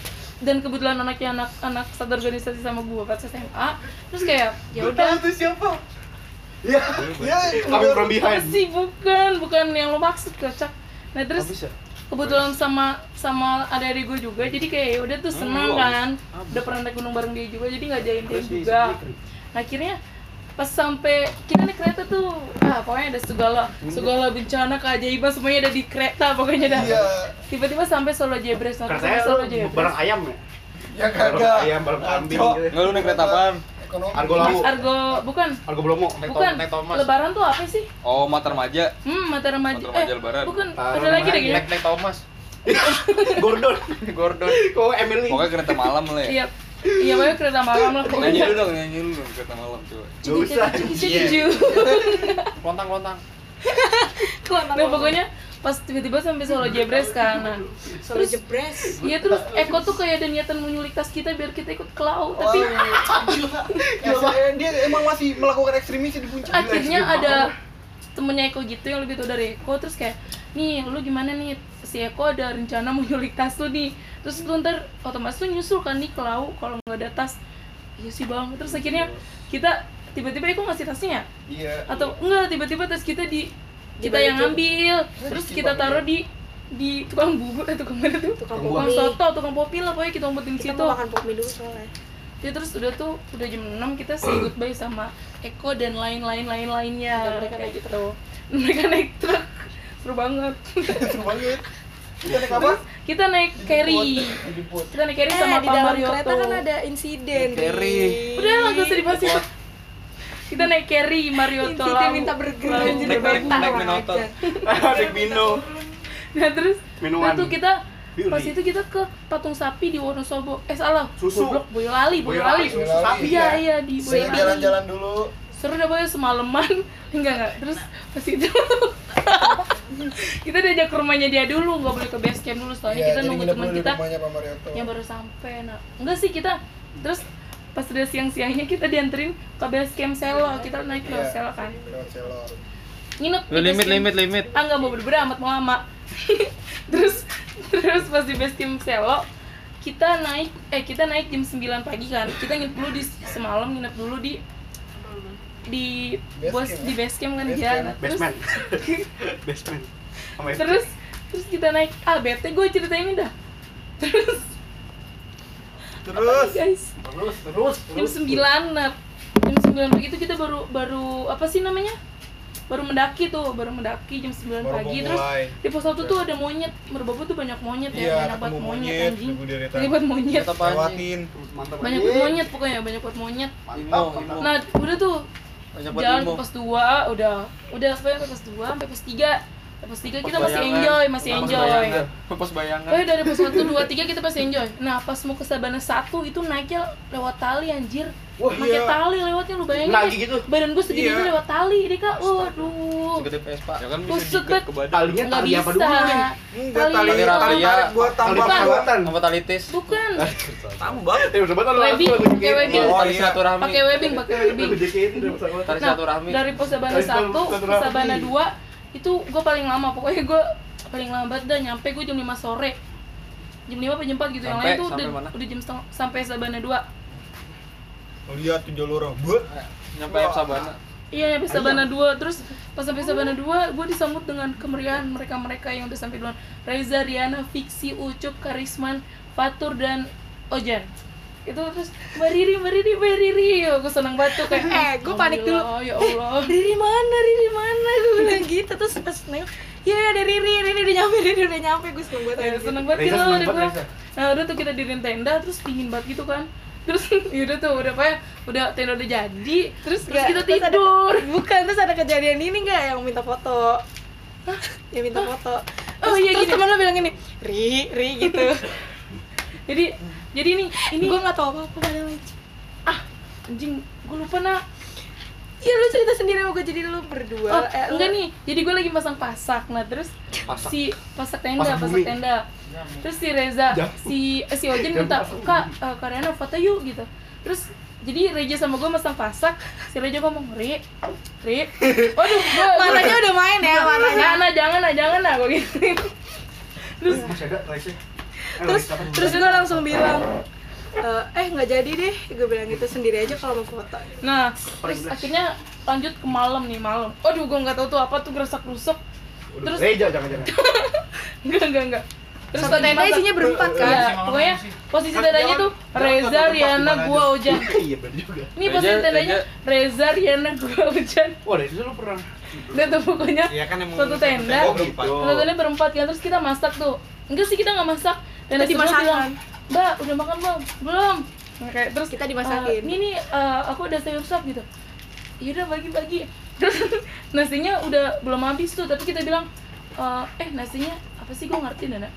dan kebetulan anaknya anak anak satu organisasi sama gua pas SMA terus kayak ya udah. Itu siapa? Iya, iya. Coming from behind. sih? Bukan bukan yang lo maksud kocak. Nah terus Habis ya? Kebetulan sama sama adik-adik gue juga jadi kayak ya udah tuh seneng Hmm, kan udah pernah naik gunung bareng dia juga jadi nggak jaim jaim juga nah, akhirnya pas sampai kita naik kereta tuh ah pokoknya ada segala segala bencana keajaiban semuanya ada di kereta pokoknya dah Iya. tiba-tiba sampai Solo Jebres nah, sampai Solo Jebres barang ayam ya. Ya kagak. ayam, barang kambing gitu. Enggak lu naik kereta apaan? Ekonomi. Argo lawu. Argo bukan Argo Bromo. Bukan Thomas. lebaran tuh apa sih Oh, Mata Remaja. hmm mata remaja Mata Remaja eh Lebaran. bukan ada lagi deh Naik naik Thomas. Gordon. Gordon. Kok Emily? Pokoknya kereta malam lah ya. iya iya pokoknya kereta malam lah Nyanyi dulu dong, nyanyi dulu dong kereta malam coba. Gak usah. Lontang-lontang. Nah pokoknya pas tiba-tiba sampai Solo Jebres kan nah, Solo jebres. Iya terus Eko tuh kayak ada niatan mau nyulik tas kita biar kita ikut ke laut tapi Ya, saya- dia emang masih melakukan ekstremis di puncak. akhirnya ada temennya Eko gitu yang lebih tua dari Eko terus kayak nih lu gimana nih? Si Eko ada rencana mau nyulik tas lu nih. Terus lu ntar otomatis tuh nyusul kan nih ke laut kalau nggak ada tas. Iya sih bang. Terus akhirnya kita tiba-tiba Eko ngasih tasnya ya? Iya. atau enggak tiba-tiba tas kita di kita yang ngambil. Terus kita taruh di di tukang bubur eh tukang mana tuh? Tukang tukang popi. soto tukang popi lah pokoknya kita umpetin Kita situ. makan pop mie dulu soalnya. ya terus udah tuh udah jam 6 kita say goodbye sama Eko dan lain-lain lain lainnya Dan mereka naik gitu mereka naik truk. Seru banget. Seru banget. Kita naik apa? kita naik carry. kita naik carry Eh, sama di Pak dalam Marioto. kereta kan ada insiden. Carry. Udah lah gak usah dibahas itu kita naik carry Insiden lalu minta burger anjir naik- naik Minotaur. Adik Bino. nah terus Minuman. itu kita pas itu kita ke patung sapi di Wonosobo eh salah Susu. Goblok, Boyolali Boyolali, Boyolali susu sapi. iya iya di Boyolali jalan-jalan dulu. seru dah pokoknya semalaman enggak enggak terus pas itu kita diajak ke rumahnya dia dulu nggak boleh ke base camp dulu soalnya Iya, kita nunggu teman kita rumahnya Pak Marioto. yang baru sampai nah enggak sih kita terus pas udah siang-siangnya kita dianterin ke base camp Selo kita naik ke Iya. Selo kan Lewat nginep Lu limit camp. limit limit. ah nggak mau bener amat mau lama terus terus pas di base camp Selo kita naik eh kita naik jam 9 pagi kan kita nginep dulu di semalam nginep dulu di di Base bos camp di base camp kan Base dia camp. Nah, terus Basement. Basement. Terus terus kita naik ah bete gue ceritain ini dah terus Terus. guys? Terus terus jam 9 nah jam 9 pagi itu kita baru baru apa sih namanya? Baru mendaki tuh baru mendaki jam 9 Baru pagi. terus mulai. di pos satu tuh ada monyet. Merbabu tuh banyak monyet Iya, ya banyak banget ketemu monyet, monyet, anjing. banyak banget monyet? Lewatin. banyak banget monyet pokoknya banyak banget monyet. Nah udah tuh Banyak jalan ke pos 2 udah. Udah sampai ke pos 2 sampai pos 3 pos 3 kita masih bayangan. enjoy masih enjoy. Pos bayangan. Oh dari pos 1, 2, 3 kita masih enjoy Nah pas mau ke Sabana 1 itu naiknya lewat tali anjir Wah, Pakai iya. tali lewatnya lu bayangin Lagi deh. gitu? Badan gue segini Iya. lewat tali deh kak Waduh Segede Vespa. Ya kan Kusut bisa banget. diikat ke badan. Talinya Nggak tali apa bisa dulu nih? Enggak tali Tali tali rafia. Tali tambah Bukan. kuat. Sama talitis. Bukan Tambah. Eh, udah banget lu Webbing, pakai webbing Tali. Pakai webbing, pakai webbing Lu JKT udah pesawat. Tali Nah dari pos Sabana Tali 1 ke. Sabana 2 Itu gue paling lama Pokoknya gue paling lambat dah nyampe gue jam 5 sore Jam 5 apa jam 4 gitu Yang Sampai- lain tuh udah, mana? udah jam setengah Sampai Sabana 2 Lihat tuh jalur. Buat. Nyampe Sabana. Iya nyampe Sabana 2 terus pas sampai Sabana 2 gue disambut dengan kemeriahan mereka-mereka yang udah sampai duluan Reza, Riana, Fiksi, Ucup, Karisman, Fatur dan Ojan itu terus Mbak Riri, Mbak Riri, Mbak Riri gue seneng banget tuh kayak Eh, gua panik dulu. Ya Allah. Riri mana, Riri mana, gue bilang gitu terus pas nengok, iya ada Riri, Riri udah nyampe, Riri udah nyampe, gue seneng banget ya, seneng banget gitu banget, gue nah udah tuh kita diriin tenda terus dingin banget gitu kan. Terus yaudah tuh udah apa ya udah tenda udah jadi terus terus kita ada- tidur. Bukan, terus ada kejadian ini nggak yang minta foto? Yang minta foto. Oh, terus, iya, terus gini. temen lo bilang gini Ri, Ri gitu. Jadi jadi nih ini gue nggak tahu apa-apa padahal anjing. ah anjing gue lupa nak Iya lu cerita sendiri sama gue jadi lu berdua Oh, eh, enggak lu- nih. Jadi gue lagi pasang pasak. Nah, terus Pasak. si pasak tenda, Pasak pasak tenda. Terus si Reza, Jam. si eh, si Ojen minta, "Kak, eh, Kak Riana foto yuk." gitu. Terus jadi Reja sama gue masang pasak, si Reja ngomong, "Ri, Ri." Waduh, gue matanya udah main ya matanya Jangan, nah, jangan, nah, jangan, nah, gue gitu. Terus Masih ada. Eh, terus terus gue langsung bilang "Eh, eh nggak jadi deh gue bilang gitu sendiri aja kalau mau foto Nah, terus akhirnya lanjut ke malam nih, malam. Aduh, gue nggak tahu tuh apa tuh geresak rusuk. Terus Reja jangan-jangan. enggak enggak enggak terus Satu tenda isinya berempat kan? Iya, pokoknya posisi tendanya tuh Reza, Riana, gua, Ojan. Iya benar juga. Ini posisi Reza- tendanya Reza, Riana, gua, Ojan. Wah, situ lu pernah. Dan tuh pokoknya Iya kan emang satu tenda, Oh, berempat. satu tenda berempat kan terus kita masak tuh. Enggak sih kita nggak masak. Dan Kita sebelah dimasakan. bilang, Mbak, udah makan belum? Belum. Kayak terus Kita dimasakin. "Eh, ini nih eh, aku ada sayur sop gitu. Yaudah bagi-bagi. Terus nasinya udah belum habis tuh, tapi kita bilang eh, eh nasinya apa sih gue ngerti Nana?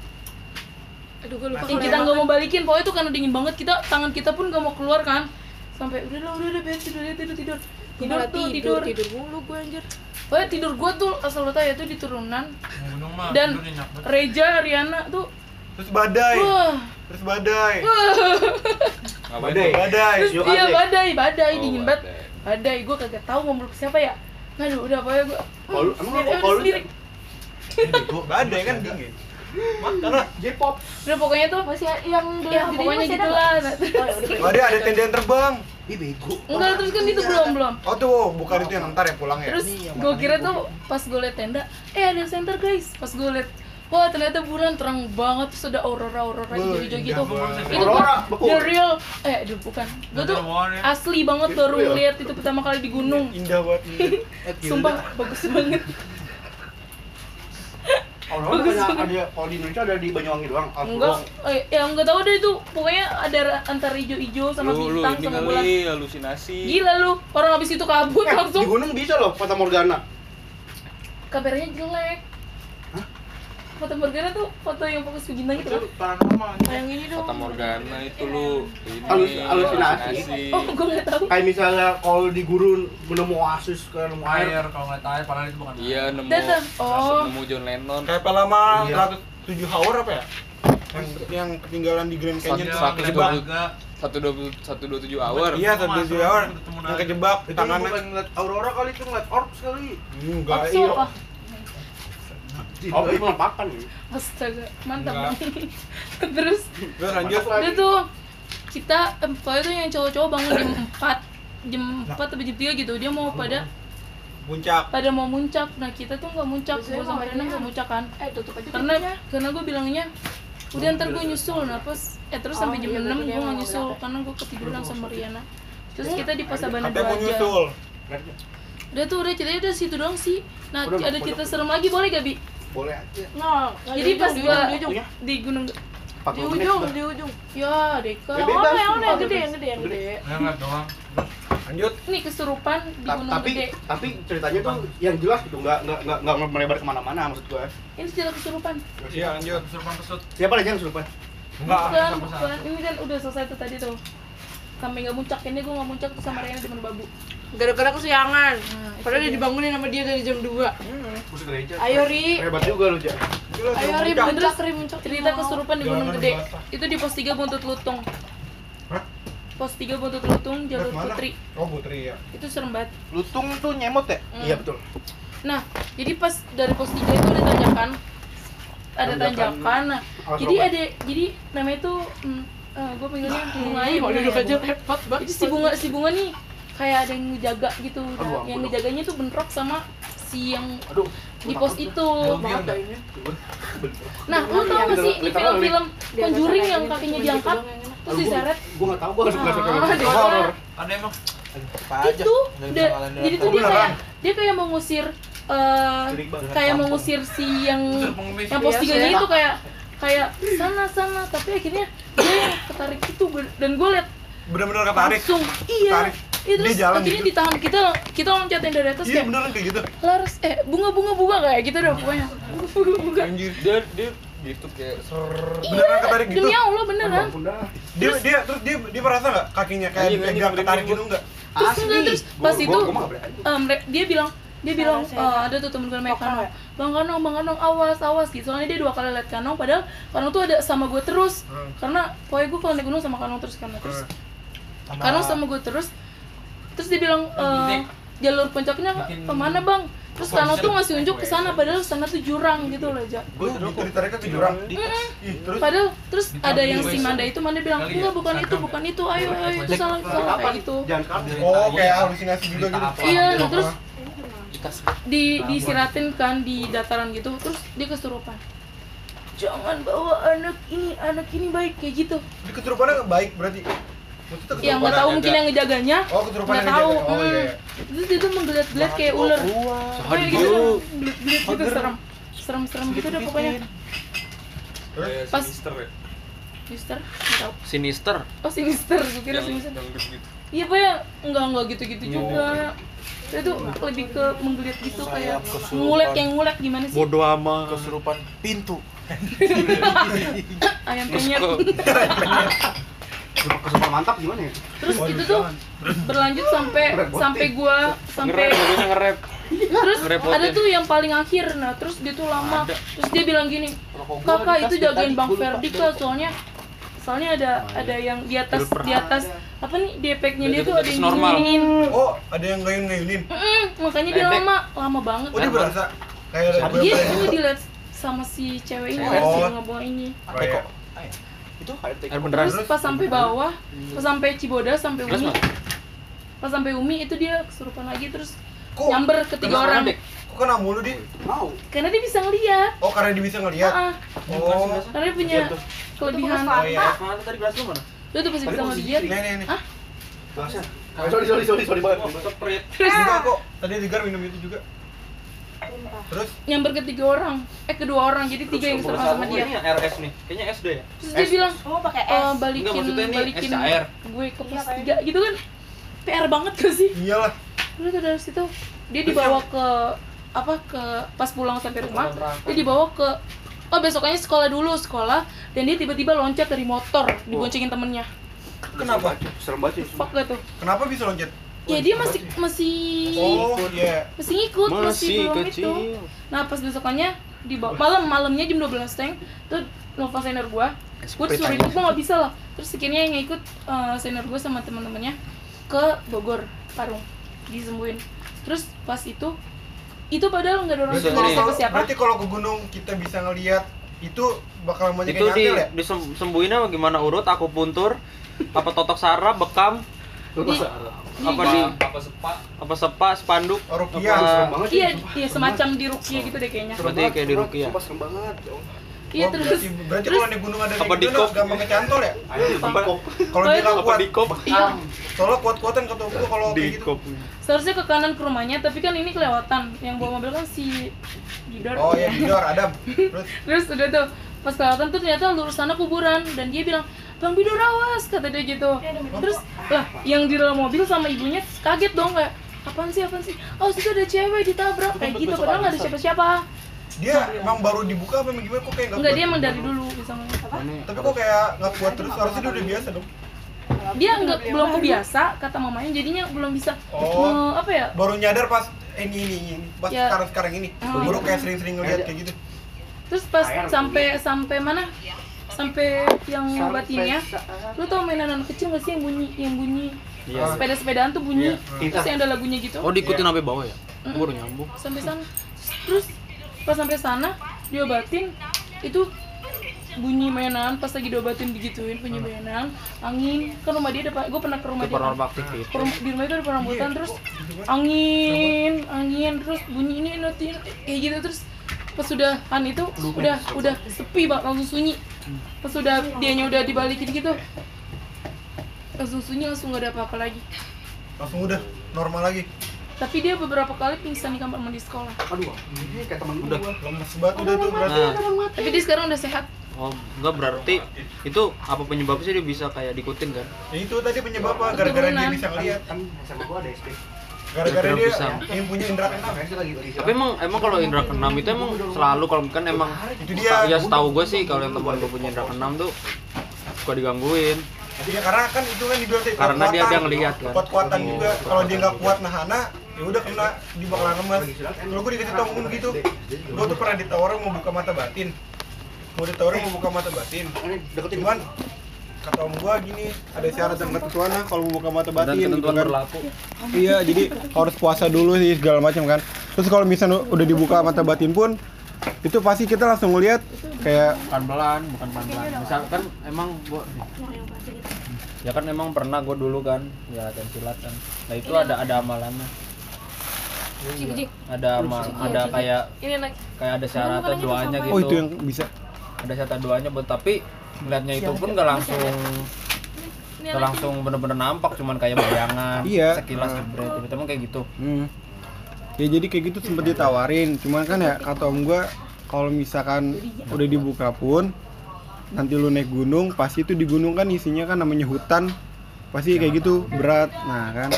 Aduh, gue lupa. Kita nggak mau balikin, pokoknya itu karena dingin banget kita tangan kita pun nggak mau keluar kan. Sampai udah lah, udah udah tidur tidur tidur. Gue Tidur malah tuh tidur, tidur. tidur mulu gue anjir. Pokoknya tidur gua tuh asal lo tau ya tuh di turunan Gunung mah dan. Reja Riana tuh Terus badai. wah Terus badai. Badai. Badai. terus iya badai badai Oh, dingin banget badai gua kagak tahu ngomong ke siapa ya aduh udah pokoknya gua Kalau lu- emang kalau sendiri. Badai kan dingin. Makanya J-pop. udah pokoknya tuh Masih yang ya pokoknya gitu lah badai ada tenda yang terbang. Ih bego. enggak terus kan itu belum belum Oh tuh, bukan itu yang ntar yang pulang ya. terus gua kira tuh pas gua liat tenda eh ada center guys pas gua liat Wah ternyata bulan terang banget terus ada aurora aurora Wah, hijau-hijau gitu. Itu Aurora, gua the real eh aduh, bukan. Gua tuh Aurora. asli banget baru Itu ya? ngeliat itu pertama kali di gunung. Indah banget. Sumpah bagus banget. Kalau lu hanya ada kalau di Indonesia ada di Banyuwangi doang. Enggak, doang. eh, ya enggak tahu deh itu. Pokoknya ada ra- antara hijau-hijau sama Lu, lu bintang ini sama bulan. kali halusinasi. Gila lu, orang habis itu kabur Eh, di langsung. gunung bisa loh Fata Morgana. Kabarnya jelek. Foto Morgana tuh foto yang fokus ke bintang gitu. Itu paranormal. Yang ini dong. Kata Morgana itu lu ini Halus- halusinasi. Oh, gue nggak tahu. Kayak misalnya kalau di gurun nemu oasis ke nemu air. Air kalau nggak air padahal itu bukan. Iya nemu. Oh. nemu John Lennon. Kayak lama Iya. 107 hour apa ya? Yang yang ketinggalan di Grand Canyon Satu- satu satu kejebak. Satu dua satu dua tujuh hour. Iya, 107 hour. Ketemu Yang naga. kejebak di tangannya. bukan ngeliat aurora kali itu ngeliat orbs kali. Enggak, iya. Apa? Oh, itu menampakan nih. Astaga, mantap. Enggak. Terus Terus lanjut. udah tuh kita pokoknya tuh yang cowok-cowok bangun jam 4 jam 4 atau jam 3 gitu dia mau pada Puncak. pada mau muncak nah kita tuh nggak muncak gue sama Rena nggak ya. muncak kan Eh, tutup aja karena pintunya. karena gue bilangnya udah ntar gue nyusul nah pas eh terus sampai Oh, jam iya, 6 berarti gue nggak mau nyusul karena gue ketiduran sama Riana terus kita di pos Sabana Katanya mau dua aja nyusul. udah tuh udah ceritanya udah situ doang sih nah Udah, ada cerita serem lagi boleh gak bi Boleh aja. Nah, jadi pas di gua ujung, di ujung. Iya. di gunung Di 40 menit ujung, di ujung. ya Yang Bebas, mana, yang mana, yang gede, yang gede, yang gede. Yang nggak doang. Lanjut. nih kesurupan di Ta- gunung tapi gede tapi ceritanya tuh yang jelas gitu nggak nggak nggak nggak melebar ke mana-mana maksud gue ini cerita kesurupan Iya, lanjut. Kesurupan kesut. siapa aja yang kesurupan Enggak. bukan bukan ini kan udah selesai tuh tadi tuh sampai nggak muncak ini gue nggak muncak tuh sama Riana di babu Gara-gara kesiangan. Itu Padahal dia. dibangunin sama dia dari jam 2. Pusat gereja Ayo, Ri. hebat juga lu Gila, Ayo, Ri, muncak, Ri, muncak. cerita kesurupan di gunung gede itu di pos 3 buntut lutung Hah? pos 3 buntut lutung jalur putri Oh, Putri ya. itu serem banget lutung tuh nyemot ya Hmm. iya betul nah jadi pas dari pos 3 itu ada tanjakan ada Tanjakan. nah jadi ada jadi namanya tuh hmm, gue panggilnya bunga Ih, ya mau bunga duduk ya, aja repot banget. jadi si bunga si bunga nih kayak ada yang ngejaga gitu. Aduh, nah, yang ngejaganya tuh bentrok sama si yang aduh di pos itu. Nah lu tau gak sih di film-film Conjuring yang kakinya diangkat gitu enak. terus diseret gue nggak tahu gue harus belajar horor Ada emang. Itu jadi tuh dia kayak dia kayak mau ngusir eh kayak mau ngusir si yang yang pos tiganya itu kayak kayak sana sana. Tapi akhirnya dia yang ketarik itu dan gue liat Bener-bener ketarik. langsung iya Tarik. itu Dia jalan akhirnya gitu. ditahan kita kita loncatin dari atas Iya, kayak beneran kayak gitu. laras eh bunga bunga bunga kayak gitu dah pokoknya bunga bunga Anjir. Dia dia gitu kayak Beneran ketarik gitu. demi allah beneran ampun dah Dia dia terus dia dia merasa enggak kakinya kayak anjing, pegang ketarik gitu enggak? terus Asli. enggak terus Gua- pas gua- itu gua nggak em, re- dia bilang dia bilang Saya- "Eh, ada tuh temen gue namanya Kanong bang Kanong bang Kanong awas awas gitu soalnya dia dua kali liat Kanong padahal Kanong tuh ada sama gue terus Hmm. karena pokoknya gue kalau naik gunung sama Kanong terus karena terus Hmm. Kanong sama gue terus terus dia bilang "Eh, jalur puncaknya ke mana bang? Terus Kanong tuh ngasih unjuk ke sana padahal sana tuh jurang gitu loh ja. Gue ditariknya ke jurang. Ih, terus padahal terus ada yang si. Manda itu Manda bilang ya, enggak bukan itu bukan itu ayo ayo itu salah itu. Salah kayak gitu Oh, kayak halusinasi juga gitu. iya terus dikasih. di disiratin kan di dataran gitu terus dia kesurupan. Jangan bawa anak ini anak ini baik kayak gitu. Jadi kesurupannya baik berarti. Maksudnya yang nggak tahu mungkin yang ngejaganya Oh, nggak tahu. Oh, hmm. iya, iya. terus dia tuh menggeliat-geliat kayak ular. pokoknya gitu gelit-gelit gitu serem. Serem-serem gitu dah pokoknya. Kayak Pas- sinister ya. Mister nggak tahu. Sinister. oh sinister gue kira Yang sinister. gitu. iya pak ya enggak enggak gitu-gitu juga. dia tuh lebih ke menggeliat gitu kayak ngulet kayak ngulet gimana sih? Bodoh amat. kesurupan pintu. Ayam penyet kesurupan mantap gimana ya? Terus itu tuh berlanjut sampai sampai gua sampai jadinya nge-rap. terus Ngerepotin. ada tuh yang paling akhir. Nah terus dia tuh lama. Terus dia bilang gini kakak itu jagain bang Ferdi kak soalnya soalnya ada ada yang di atas di atas apa nih di efeknya dia tuh ada yang Normal. giniin Oh, ada yang ngayun-ngayunin. Mm, makanya dia lama lama banget. Oh, dia berasa kayak ada dia tuh gitu. dilihat sama si cewek. ini Oh. si yang ngebawa ini Oh, iya. Itu HRT Air beneran. terus pas sampai bawah pas sampai Cibodas sampai Umi pas sampai Umi itu dia kesurupan lagi terus Kok- nyamber ke tiga Kelas orang Dek? Kok kena mulu di? mau karena dia bisa ngeliat Oh, karena dia bisa ngeliat. Ah, Oh. karena dia punya kelebihan Oh iya. Tadi kelas lu mana? dia tuh pasti bisa ngeliat Nih, nih, nih. Hah? sorry sorry sorry sorry banget Seprit. Enggak kok. Tadi Tigar minum itu juga. Terus nyamber ke tiga orang eh kedua orang jadi tiga yang kesurupan sama dia Ini RS nih. Kayaknya SD ya. terus dia bilang Oh, pakai eh, es. balikin Enggak, maksudnya ini balikin SCR. gue ke kelas tiga gitu kan PR banget gak sih iyalah. Terus dari situ dia dibawa ke apa ke pas pulang sampai rumah dia dibawa ke oh besokannya sekolah dulu sekolah dan dia tiba-tiba loncat dari motor diboncengin temennya Kenapa? serem banget sih fuck gak tuh Kenapa bisa loncat? Ya dia masih masih Oh, iya. masih ngikut masih, Masih belum kecil. itu nah pas besokannya dibawa malam malamnya jam 12 teng. Tuh nelfon senior gua. Gua disuruh ikut gua nggak bisa lah. Terus akhirnya yang ngikut eh, senior gua sama teman-temannya ke Bogor Parung disembuhin. Terus pas itu itu padahal nggak ada orang kalau siapa siapa. Berarti kalau ke gunung kita bisa ngelihat itu bakal banyak Itu yang di ya? disembuhinnya gimana? Urut aku puntur apa totok saraf bekam Di- apa di apa sepa? Apa sepa spanduk? Oh, rupiah. apa serem banget sih iya iya semacam di rukia gitu deh kayaknya. Berarti kayak di Rukia. Sumpah serem banget ya iya terus berarti, berarti terus kalau di gunung ada Apa di gitu kop? gampang kecantol ya? Kalau dia nggak kuat. di kop iya. Soalnya kuat-kuatan kata gua kalau di kayak gitu. kop seharusnya ke kanan ke rumahnya tapi kan ini kelewatan. Yang bawa mobil kan si Gidor. Oh ya, Bidor, Adam. Terus? Terus udah tuh pas kelewatan tuh ternyata lurus sana kuburan. Dan dia bilang bang Bidor awas kata dia gitu. Terus lah yang di dalam mobil sama ibunya kaget dong kayak apaan sih apaan sih? Oh situ ada cewek ditabrak kayak gitu padahal nggak ada siapa-siapa. Dia emang baru dibuka apa emang gimana? Kok kayak nggak dia emang dari dulu bisa apa? Tapi kok kayak nggak kuat terus? Harusnya dia udah biasa dong. dia nggak belum kebiasa kata mamanya jadinya belum bisa Oh. nge- apa ya? Baru nyadar pas ini ini ini pas Ya. sekarang sekarang ini. Oh, Baru iya. kayak sering-sering ngeliat kayak gitu. terus pas sampai sampai mana sampai yang ngobatinnya lu tau mainan anak kecil gak sih yang bunyi yang bunyi? Iya. sepeda-sepedaan tuh bunyi. Iya. terus yang ada lagunya gitu. Oh diikutin sampai bawah ya? Gua baru nyambung. Sampai sana. Terus pas sampai sana diobatin itu bunyi mainan. Pas lagi diobatin digituin bunyi mainan. Angin. Kan rumah dia ada gue pernah ke rumah itu dia. kan. aktivitas Ke rumah- di rumah itu ada perambutan. Terus angin angin. Terus bunyi ini nanti kayak gitu. Terus pas sudahan itu udah udah sepi banget langsung sunyi pas sudah dianya udah dibalikin gitu langsung sunyi langsung gak ada apa-apa lagi Langsung udah normal lagi. tapi dia beberapa kali pingsan di kamar mandi sekolah aduh ini kayak temen Udah. gua Lemes banget udah tuh berarti. nah tapi dia sekarang udah sehat oh enggak berarti itu apa penyebabnya sih dia bisa kayak diikutin kan Ya itu tadi penyebab apa? Gara-gara dia bisa ngeliat. kan sama gua ada SD Gara-gara dia bisa. yang punya indra keenam. Kan lagi tapi emang emang kalau indra keenam itu emang selalu kalau kan emang Itu dia. ya setahu gue sih kalau yang teman gue punya indra keenam tuh suka digangguin Ya karena kan itu kan dibilang Karena dia- dia ngeliat kan. Kuat-kuatan juga. Kalau dia nggak kuat nahana, ya udah kena di bakalan lemas. Kalau gue dikasih tau ngomong gitu, gue tuh pernah ditawarin mau buka mata batin. Mau ditawarin mau buka mata batin. Cuman kata om gua gini, ada syarat dan ketentuannya kalau mau buka mata batin. dan gitu ketentuan kan. berlaku Iya, jadi harus puasa dulu sih segala macam kan. Terus kalau misalnya udah dibuka mata batin pun itu pasti kita langsung ngeliat kayak pelan pelan bukan pelan pelan misalkan emang gua ya kan emang pernah gue dulu kan ya latihan silat kan nah itu ada ada amalannya ada ama, ada kayak ini anak kayak ada syaratnya doanya gitu oh itu yang bisa. ada satu duanya buat tapi ngeliatnya itu pun nggak langsung nggak langsung bener-bener nampak cuman kayak bayangan Iya. sekilas jebret tiba-tiba kayak gitu. Hmm. Ya jadi kayak gitu sempet ditawarin, cuman kan ya kata om gua kalau misalkan udah dibuka pun nanti lu naik gunung, pasti itu di gunung kan isinya kan namanya hutan, pasti kayak gitu berat, nah kan.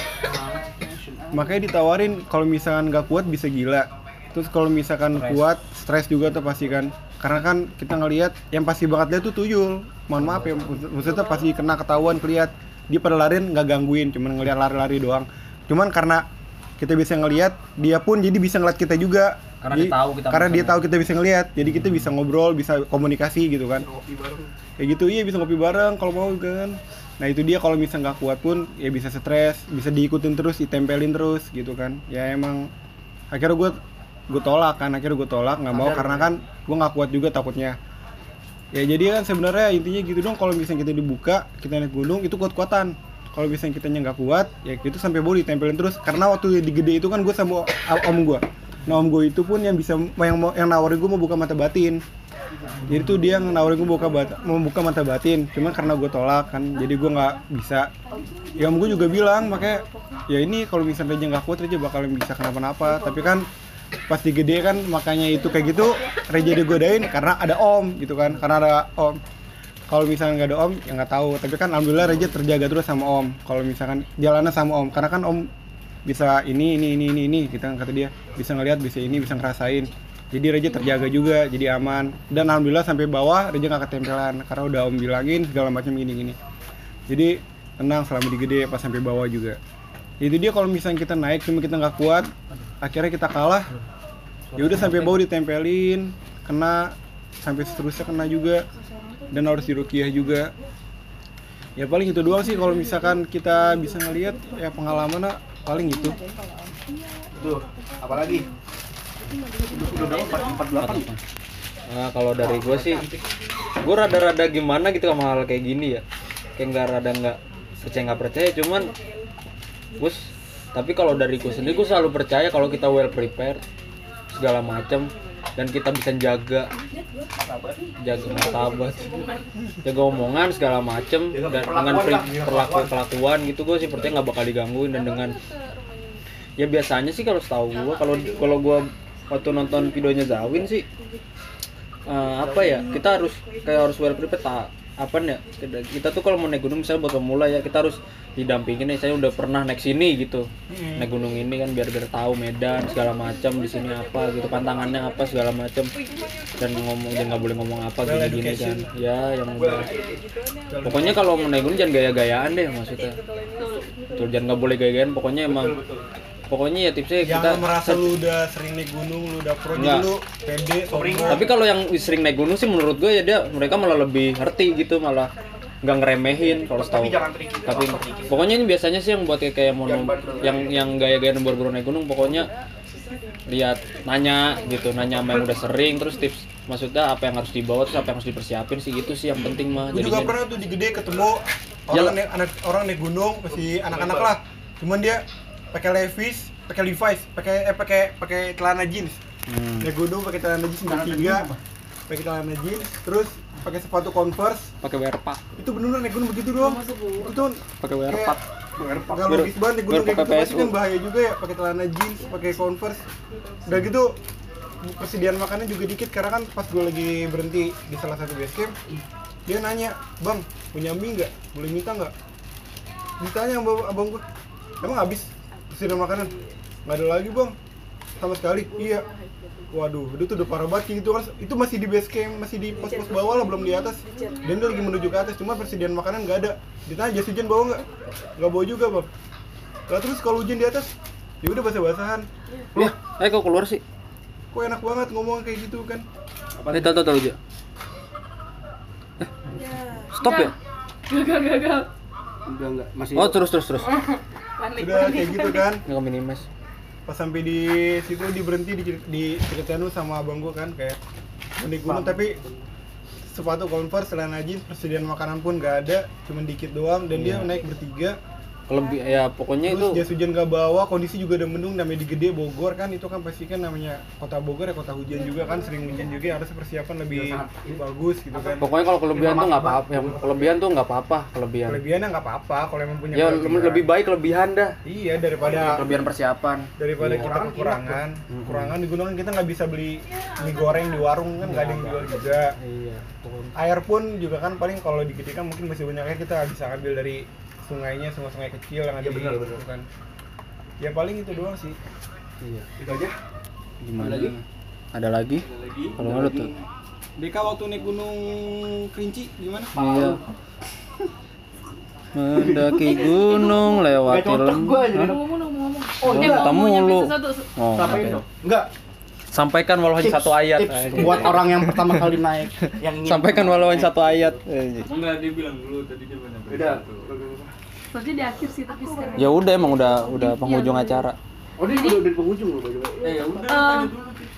Makanya ditawarin kalau misalkan nggak kuat bisa gila, terus kalau misalkan kuat stres juga tuh pasti kan, karena kan kita ngelihat yang pasti banget lihat tuh tuyul, mohon maaf ya, maksud- maksudnya pasti kena ketahuan keliat dia pada lari nggak gangguin, cuman ngeliat lari-lari doang. Cuman karena kita bisa ngelihat dia pun jadi bisa ngeliat kita juga. Karena Jadi- dia tahu kita karena dia tahu kita bisa ngelihat. Jadi kita bisa ngobrol bisa komunikasi gitu kan. Kayak gitu iya bisa ngopi bareng kalau mau kan. Nah itu dia kalau misalnya nggak kuat pun ya bisa stres bisa diikutin terus ditempelin terus gitu kan. Ya emang. Akhirnya gue gue tolak kan. Akhirnya gue tolak nggak mau karena kan gue nggak kuat juga takutnya. Ya jadi kan sebenarnya intinya gitu dong kalau misalnya kita dibuka kita naik gunung itu kuat-kuatan. Kalau misalnya kitanya nggak kuat ya itu sampai bau ditempelin terus. Karena waktu di gede itu kan gue sama om gue nah om gue itu pun yang bisa yang mau yang nawarin gue mau buka mata batin. Jadi tuh dia yang nawarin gue buka bat, mau buka mata batin. Cuman karena gue tolak kan. Jadi gue nggak bisa. Ya om gue juga bilang makanya ya ini kalau misalnya Reja nggak kuat Reja bakalan bisa kenapa-napa. Tapi kan pas di gede kan makanya itu kayak gitu Reja digodain karena ada om gitu kan karena ada om. Kalau misalnya nggak ada om ya nggak tahu. Tapi kan alhamdulillah Reja terjaga terus sama om. Kalau misalkan jalannya sama om karena kan om bisa ini ini ini ini ini kita kata dia. Bisa ngelihat bisa ini bisa ngerasain. Jadi Reja terjaga juga jadi aman. Dan alhamdulillah sampai bawah Reja nggak ketempelan. Karena udah om bilangin segala macam gini gini. Jadi tenang selama di gede pas sampai bawah juga. Itu dia kalau misalnya kita naik cuma kita nggak kuat akhirnya kita kalah ya udah sampai bawah ditempelin kena sampai seterusnya kena juga dan harus dirukiah juga ya paling itu doang sih kalau misalkan kita bisa ngelihat ya pengalamannya paling gitu Tuh, apalagi? Udah berapa? 48. Nah, kalau dari gue sih, gue rada-rada gimana gitu sama hal kayak gini ya. Kayak nggak rada nggak percaya nggak percaya, cuman gue tapi kalau dari gue sendiri gue selalu percaya kalau kita well prepared segala macam dan kita bisa jaga jaga martabat jaga omongan segala macem. Dan dengan pri- perlaku kelakuan gitu gue sih percaya nggak bakal digangguin. Dan dengan ya biasanya sih kalau setahu gue kalau kalau gue waktu nonton videonya Zawin sih eh, apa ya kita harus kayak harus well prepared apa ya kita, tuh kalau mau naik gunung misalnya buat pemula ya kita harus didampingin nih. Saya udah pernah naik sini gitu. Naik gunung ini kan biar biar tahu medan segala macam di sini apa gitu pantangannya apa segala macam. Dan ngomong jangan nggak boleh ngomong apa gini gini kan. ya yang udah. Pokoknya kalau mau naik gunung jangan gaya-gayaan deh maksudnya. Tuh jangan nggak boleh gaya-gayaan. Pokoknya emang pokoknya ya tipsnya kita jangan merasa lu udah sering naik gunung lu udah pro jadi lu pede sombong tapi kalau yang sering naik gunung sih menurut gue ya dia mereka malah lebih ngerti gitu malah nggak ngeremehin kalau setahu. tapi pokoknya ini biasanya sih yang buat kayak kayak mau nom- yang yang gaya-gaya baru-baru naik gunung pokoknya lihat nanya gitu nanya sama yang udah sering terus tips maksudnya apa yang harus dibawa terus apa yang harus dipersiapin sih gitu sih yang penting mah gue juga pernah tuh di gede ketemu Ya orang lah. naik anak orang naik gunung masih anak-anak lah. Cuman dia pakai levis pakai levi's pakai eh pakai pakai celana jeans. Hmm. naik gunung pakai celana jeans tiga pakai celana jeans terus pakai sepatu converse. Pakai werpak itu bener naik gunung begitu doang. Itu tuh pakai werpak Gak logis banget Biar kayak gitu. Pasti kan bahaya juga ya pakai celana jeans pakai converse. Udah gitu persediaan makannya juga dikit. Karena kan pas gue lagi berhenti di salah satu base camp dia nanya bang punya mie nggak? Boleh minta nggak? Ditanya sama abang gue emang habis persediaan makanan. Nggak ada lagi bang. Sama sekali. Iya. Waduh itu tuh udah parah banget gitu kan itu masih di base camp masih di pos-pos bawah lah belum di atas. Dan dia lagi menuju ke atas cuma persediaan makanan nggak ada. Ditanya jas hujan bawa nggak? Nggak bawa juga bang. Lah terus kalau hujan di atas? Ya udah basah-basahan. Ya eh kok keluar sih? Kok enak banget ngomong kayak gitu kan? Ini tahu tahu tahu aja Eh, stop ya? Gagal gagal Enggak enggak, masih oh terus terus terus. Udah kayak gitu kan? Nggak minimes pas sampai di situ di berhenti di, di ceritain lu sama abang gua kan kayak naik gunung. Tapi sepatu converse celana jeans persediaan makanan pun nggak ada cuma dikit doang. Dan dia naik bertiga Kelebih ya pokoknya itu Terus jas hujan gak bawa, kondisi juga udah mendung, namanya di gede Bogor kan itu kan pasti kan namanya kota Bogor ya kota hujan juga kan sering hujan juga harus persiapan lebih bagus gitu kan. pokoknya kalau kelebihan tuh nggak apa-apa. Yang kelebihan tuh nggak apa-apa kelebihan. Kelebihannya nggak apa-apa kalau emang punya Ya kelebihan. lebih baik kelebihan dah. Iya daripada Kelebihan persiapan. daripada Iya. kita kekurangan, kekurangan di gunung kan kita nggak bisa beli mie goreng di warung kan nggak ada yang jual juga. Iya. Air pun juga kan paling kalau di kan mungkin masih banyak air kita bisa ambil dari sungainya, sungai-sungai kecil yang ada di gitu kan. Ya paling itu doang sih. Iya. Itu aja. Gimana? Ada lagi? Ada lagi? Kalau nggak lu tuh. Deka waktu naik gunung Kerinci gimana? Iya. Mendaki gunung lewati lembah. Oh, Eh, iya. ngomong Ketemu nyampe lu. satu. Oh, Sampaikan. Enggak. Sampaikan walau hanya satu ayat. tips buat orang yang pertama kali naik yang ingin Sampaikan walau hanya satu ayat. Enggak, dia bilang dulu tadi dia banyak Udah. Soalnya di akhir sih tapi sekarang. Ya udah emang udah udah penghujung acara. Oh, dia udah dari penghujung loh. Eh, ya udah, dulu tips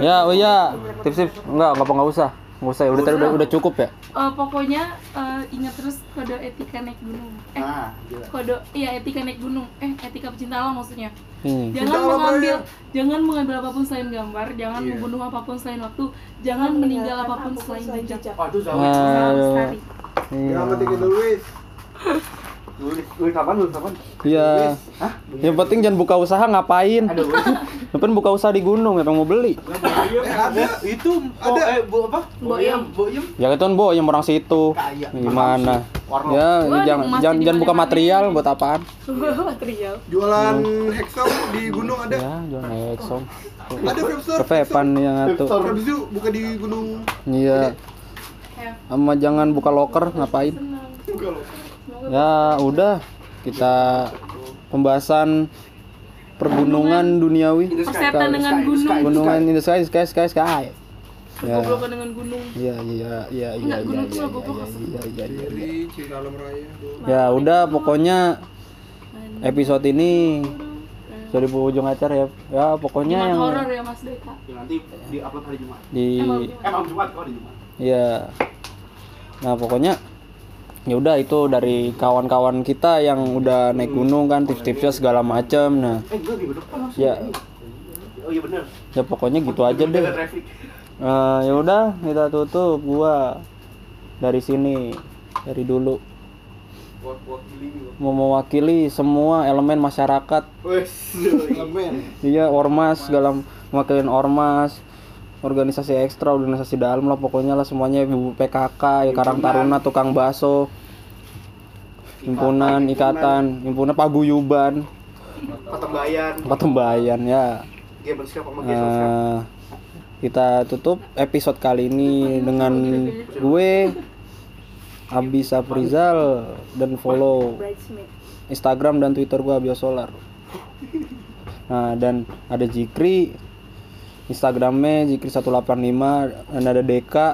Ya, oh iya, tips-tips enggak enggak apa enggak usah. Enggak usah, ya udah tadi udah, udah cukup ya. eh, pokoknya eh, ingat terus kode etika naik gunung. Eh, Nah, gila. kode iya etika naik gunung. Eh, etika pecinta alam maksudnya. Ini. Jangan Cinta mengambil Raya. jangan mengambil apa pun selain gambar, jangan Iya. membunuh apa pun selain waktu, jangan meninggal apa pun selain jejak. Oh, itu Zawi. Salam Aduh. Iya. Nulis? Iya. Hah? Yang penting jangan buka usaha ngapain? Aduh, Yang penting buka usaha di gunung, ya mau beli. Eh, ada. itu oh, Ada. eh bu apa? Boyem. Boyem. Ya itu kan bo yang orang situ. Kaya. Gimana? Ya, jangan jangan buka material buat apaan? Material. Jualan hexom di gunung ada. Ya, jual Exxon. Ada Vapsor. Kevepan yang atuh. Itu buka di gunung. Iya. Sama jangan buka loker ngapain? Buka loh. Ya, udah kita pembahasan pergunungan duniawi. Persetan dengan gunung. Gunungan in the sky, sky, sky, sky. Ya. Dengan gunung. Iya, iya, iya, iya, iya, iya, iya, iya, iya, iya, iya. Ya udah pokoknya episode ini sudah di penghujung acara ya. Ya pokoknya yang horor ya Mas Deka. Ya, nanti di upload hari Jumat. di Eh, malam Jumat kok di Jumat. ya Nah, pokoknya ya udah itu dari kawan-kawan kita yang udah naik gunung kan tips-tipsnya segala macam. Nah, Eh, ya. Oh iya ya pokoknya gitu aja deh. Eh, ya udah kita tutup gua dari sini dari dulu. Mau mewakili semua elemen masyarakat. Wes, elemen. iya ormas segala mewakilin ormas organisasi ekstra organisasi dalam lah pokoknya lah semuanya ibu PKK ya Karang Taruna tukang bakso himpunan ikatan himpunan paguyuban Patembayan, patembayan ya. Eh, kita tutup episode kali ini dengan gue Abi Saprizal dan follow. Instagram dan Twitter gue Abio Solar. Nah, dan ada Jikri Instagramnya Jikri 185 dan ada Deka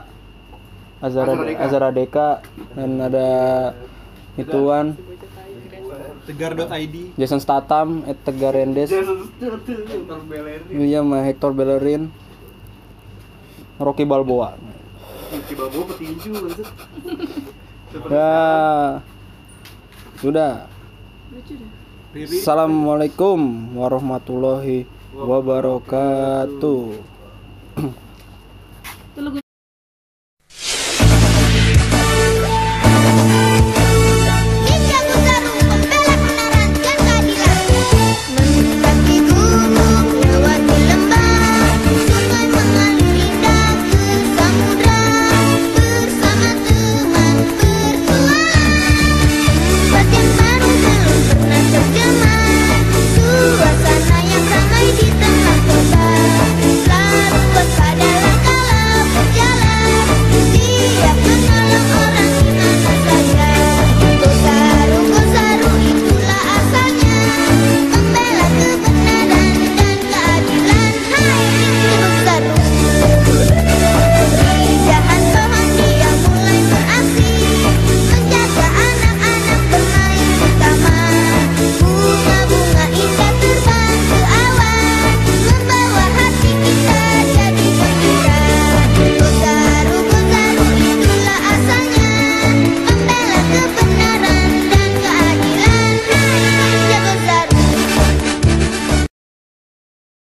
Azara Azara Deka. Azara Deka dan ada ituan Tegar.id. Jason Statham at Tegarendes iya sama Hector Bellerin. Rocky Balboa. Coba bawa petinju maksud. ya. Sudah. Assalamualaikum warahmatullahi wabarakatuh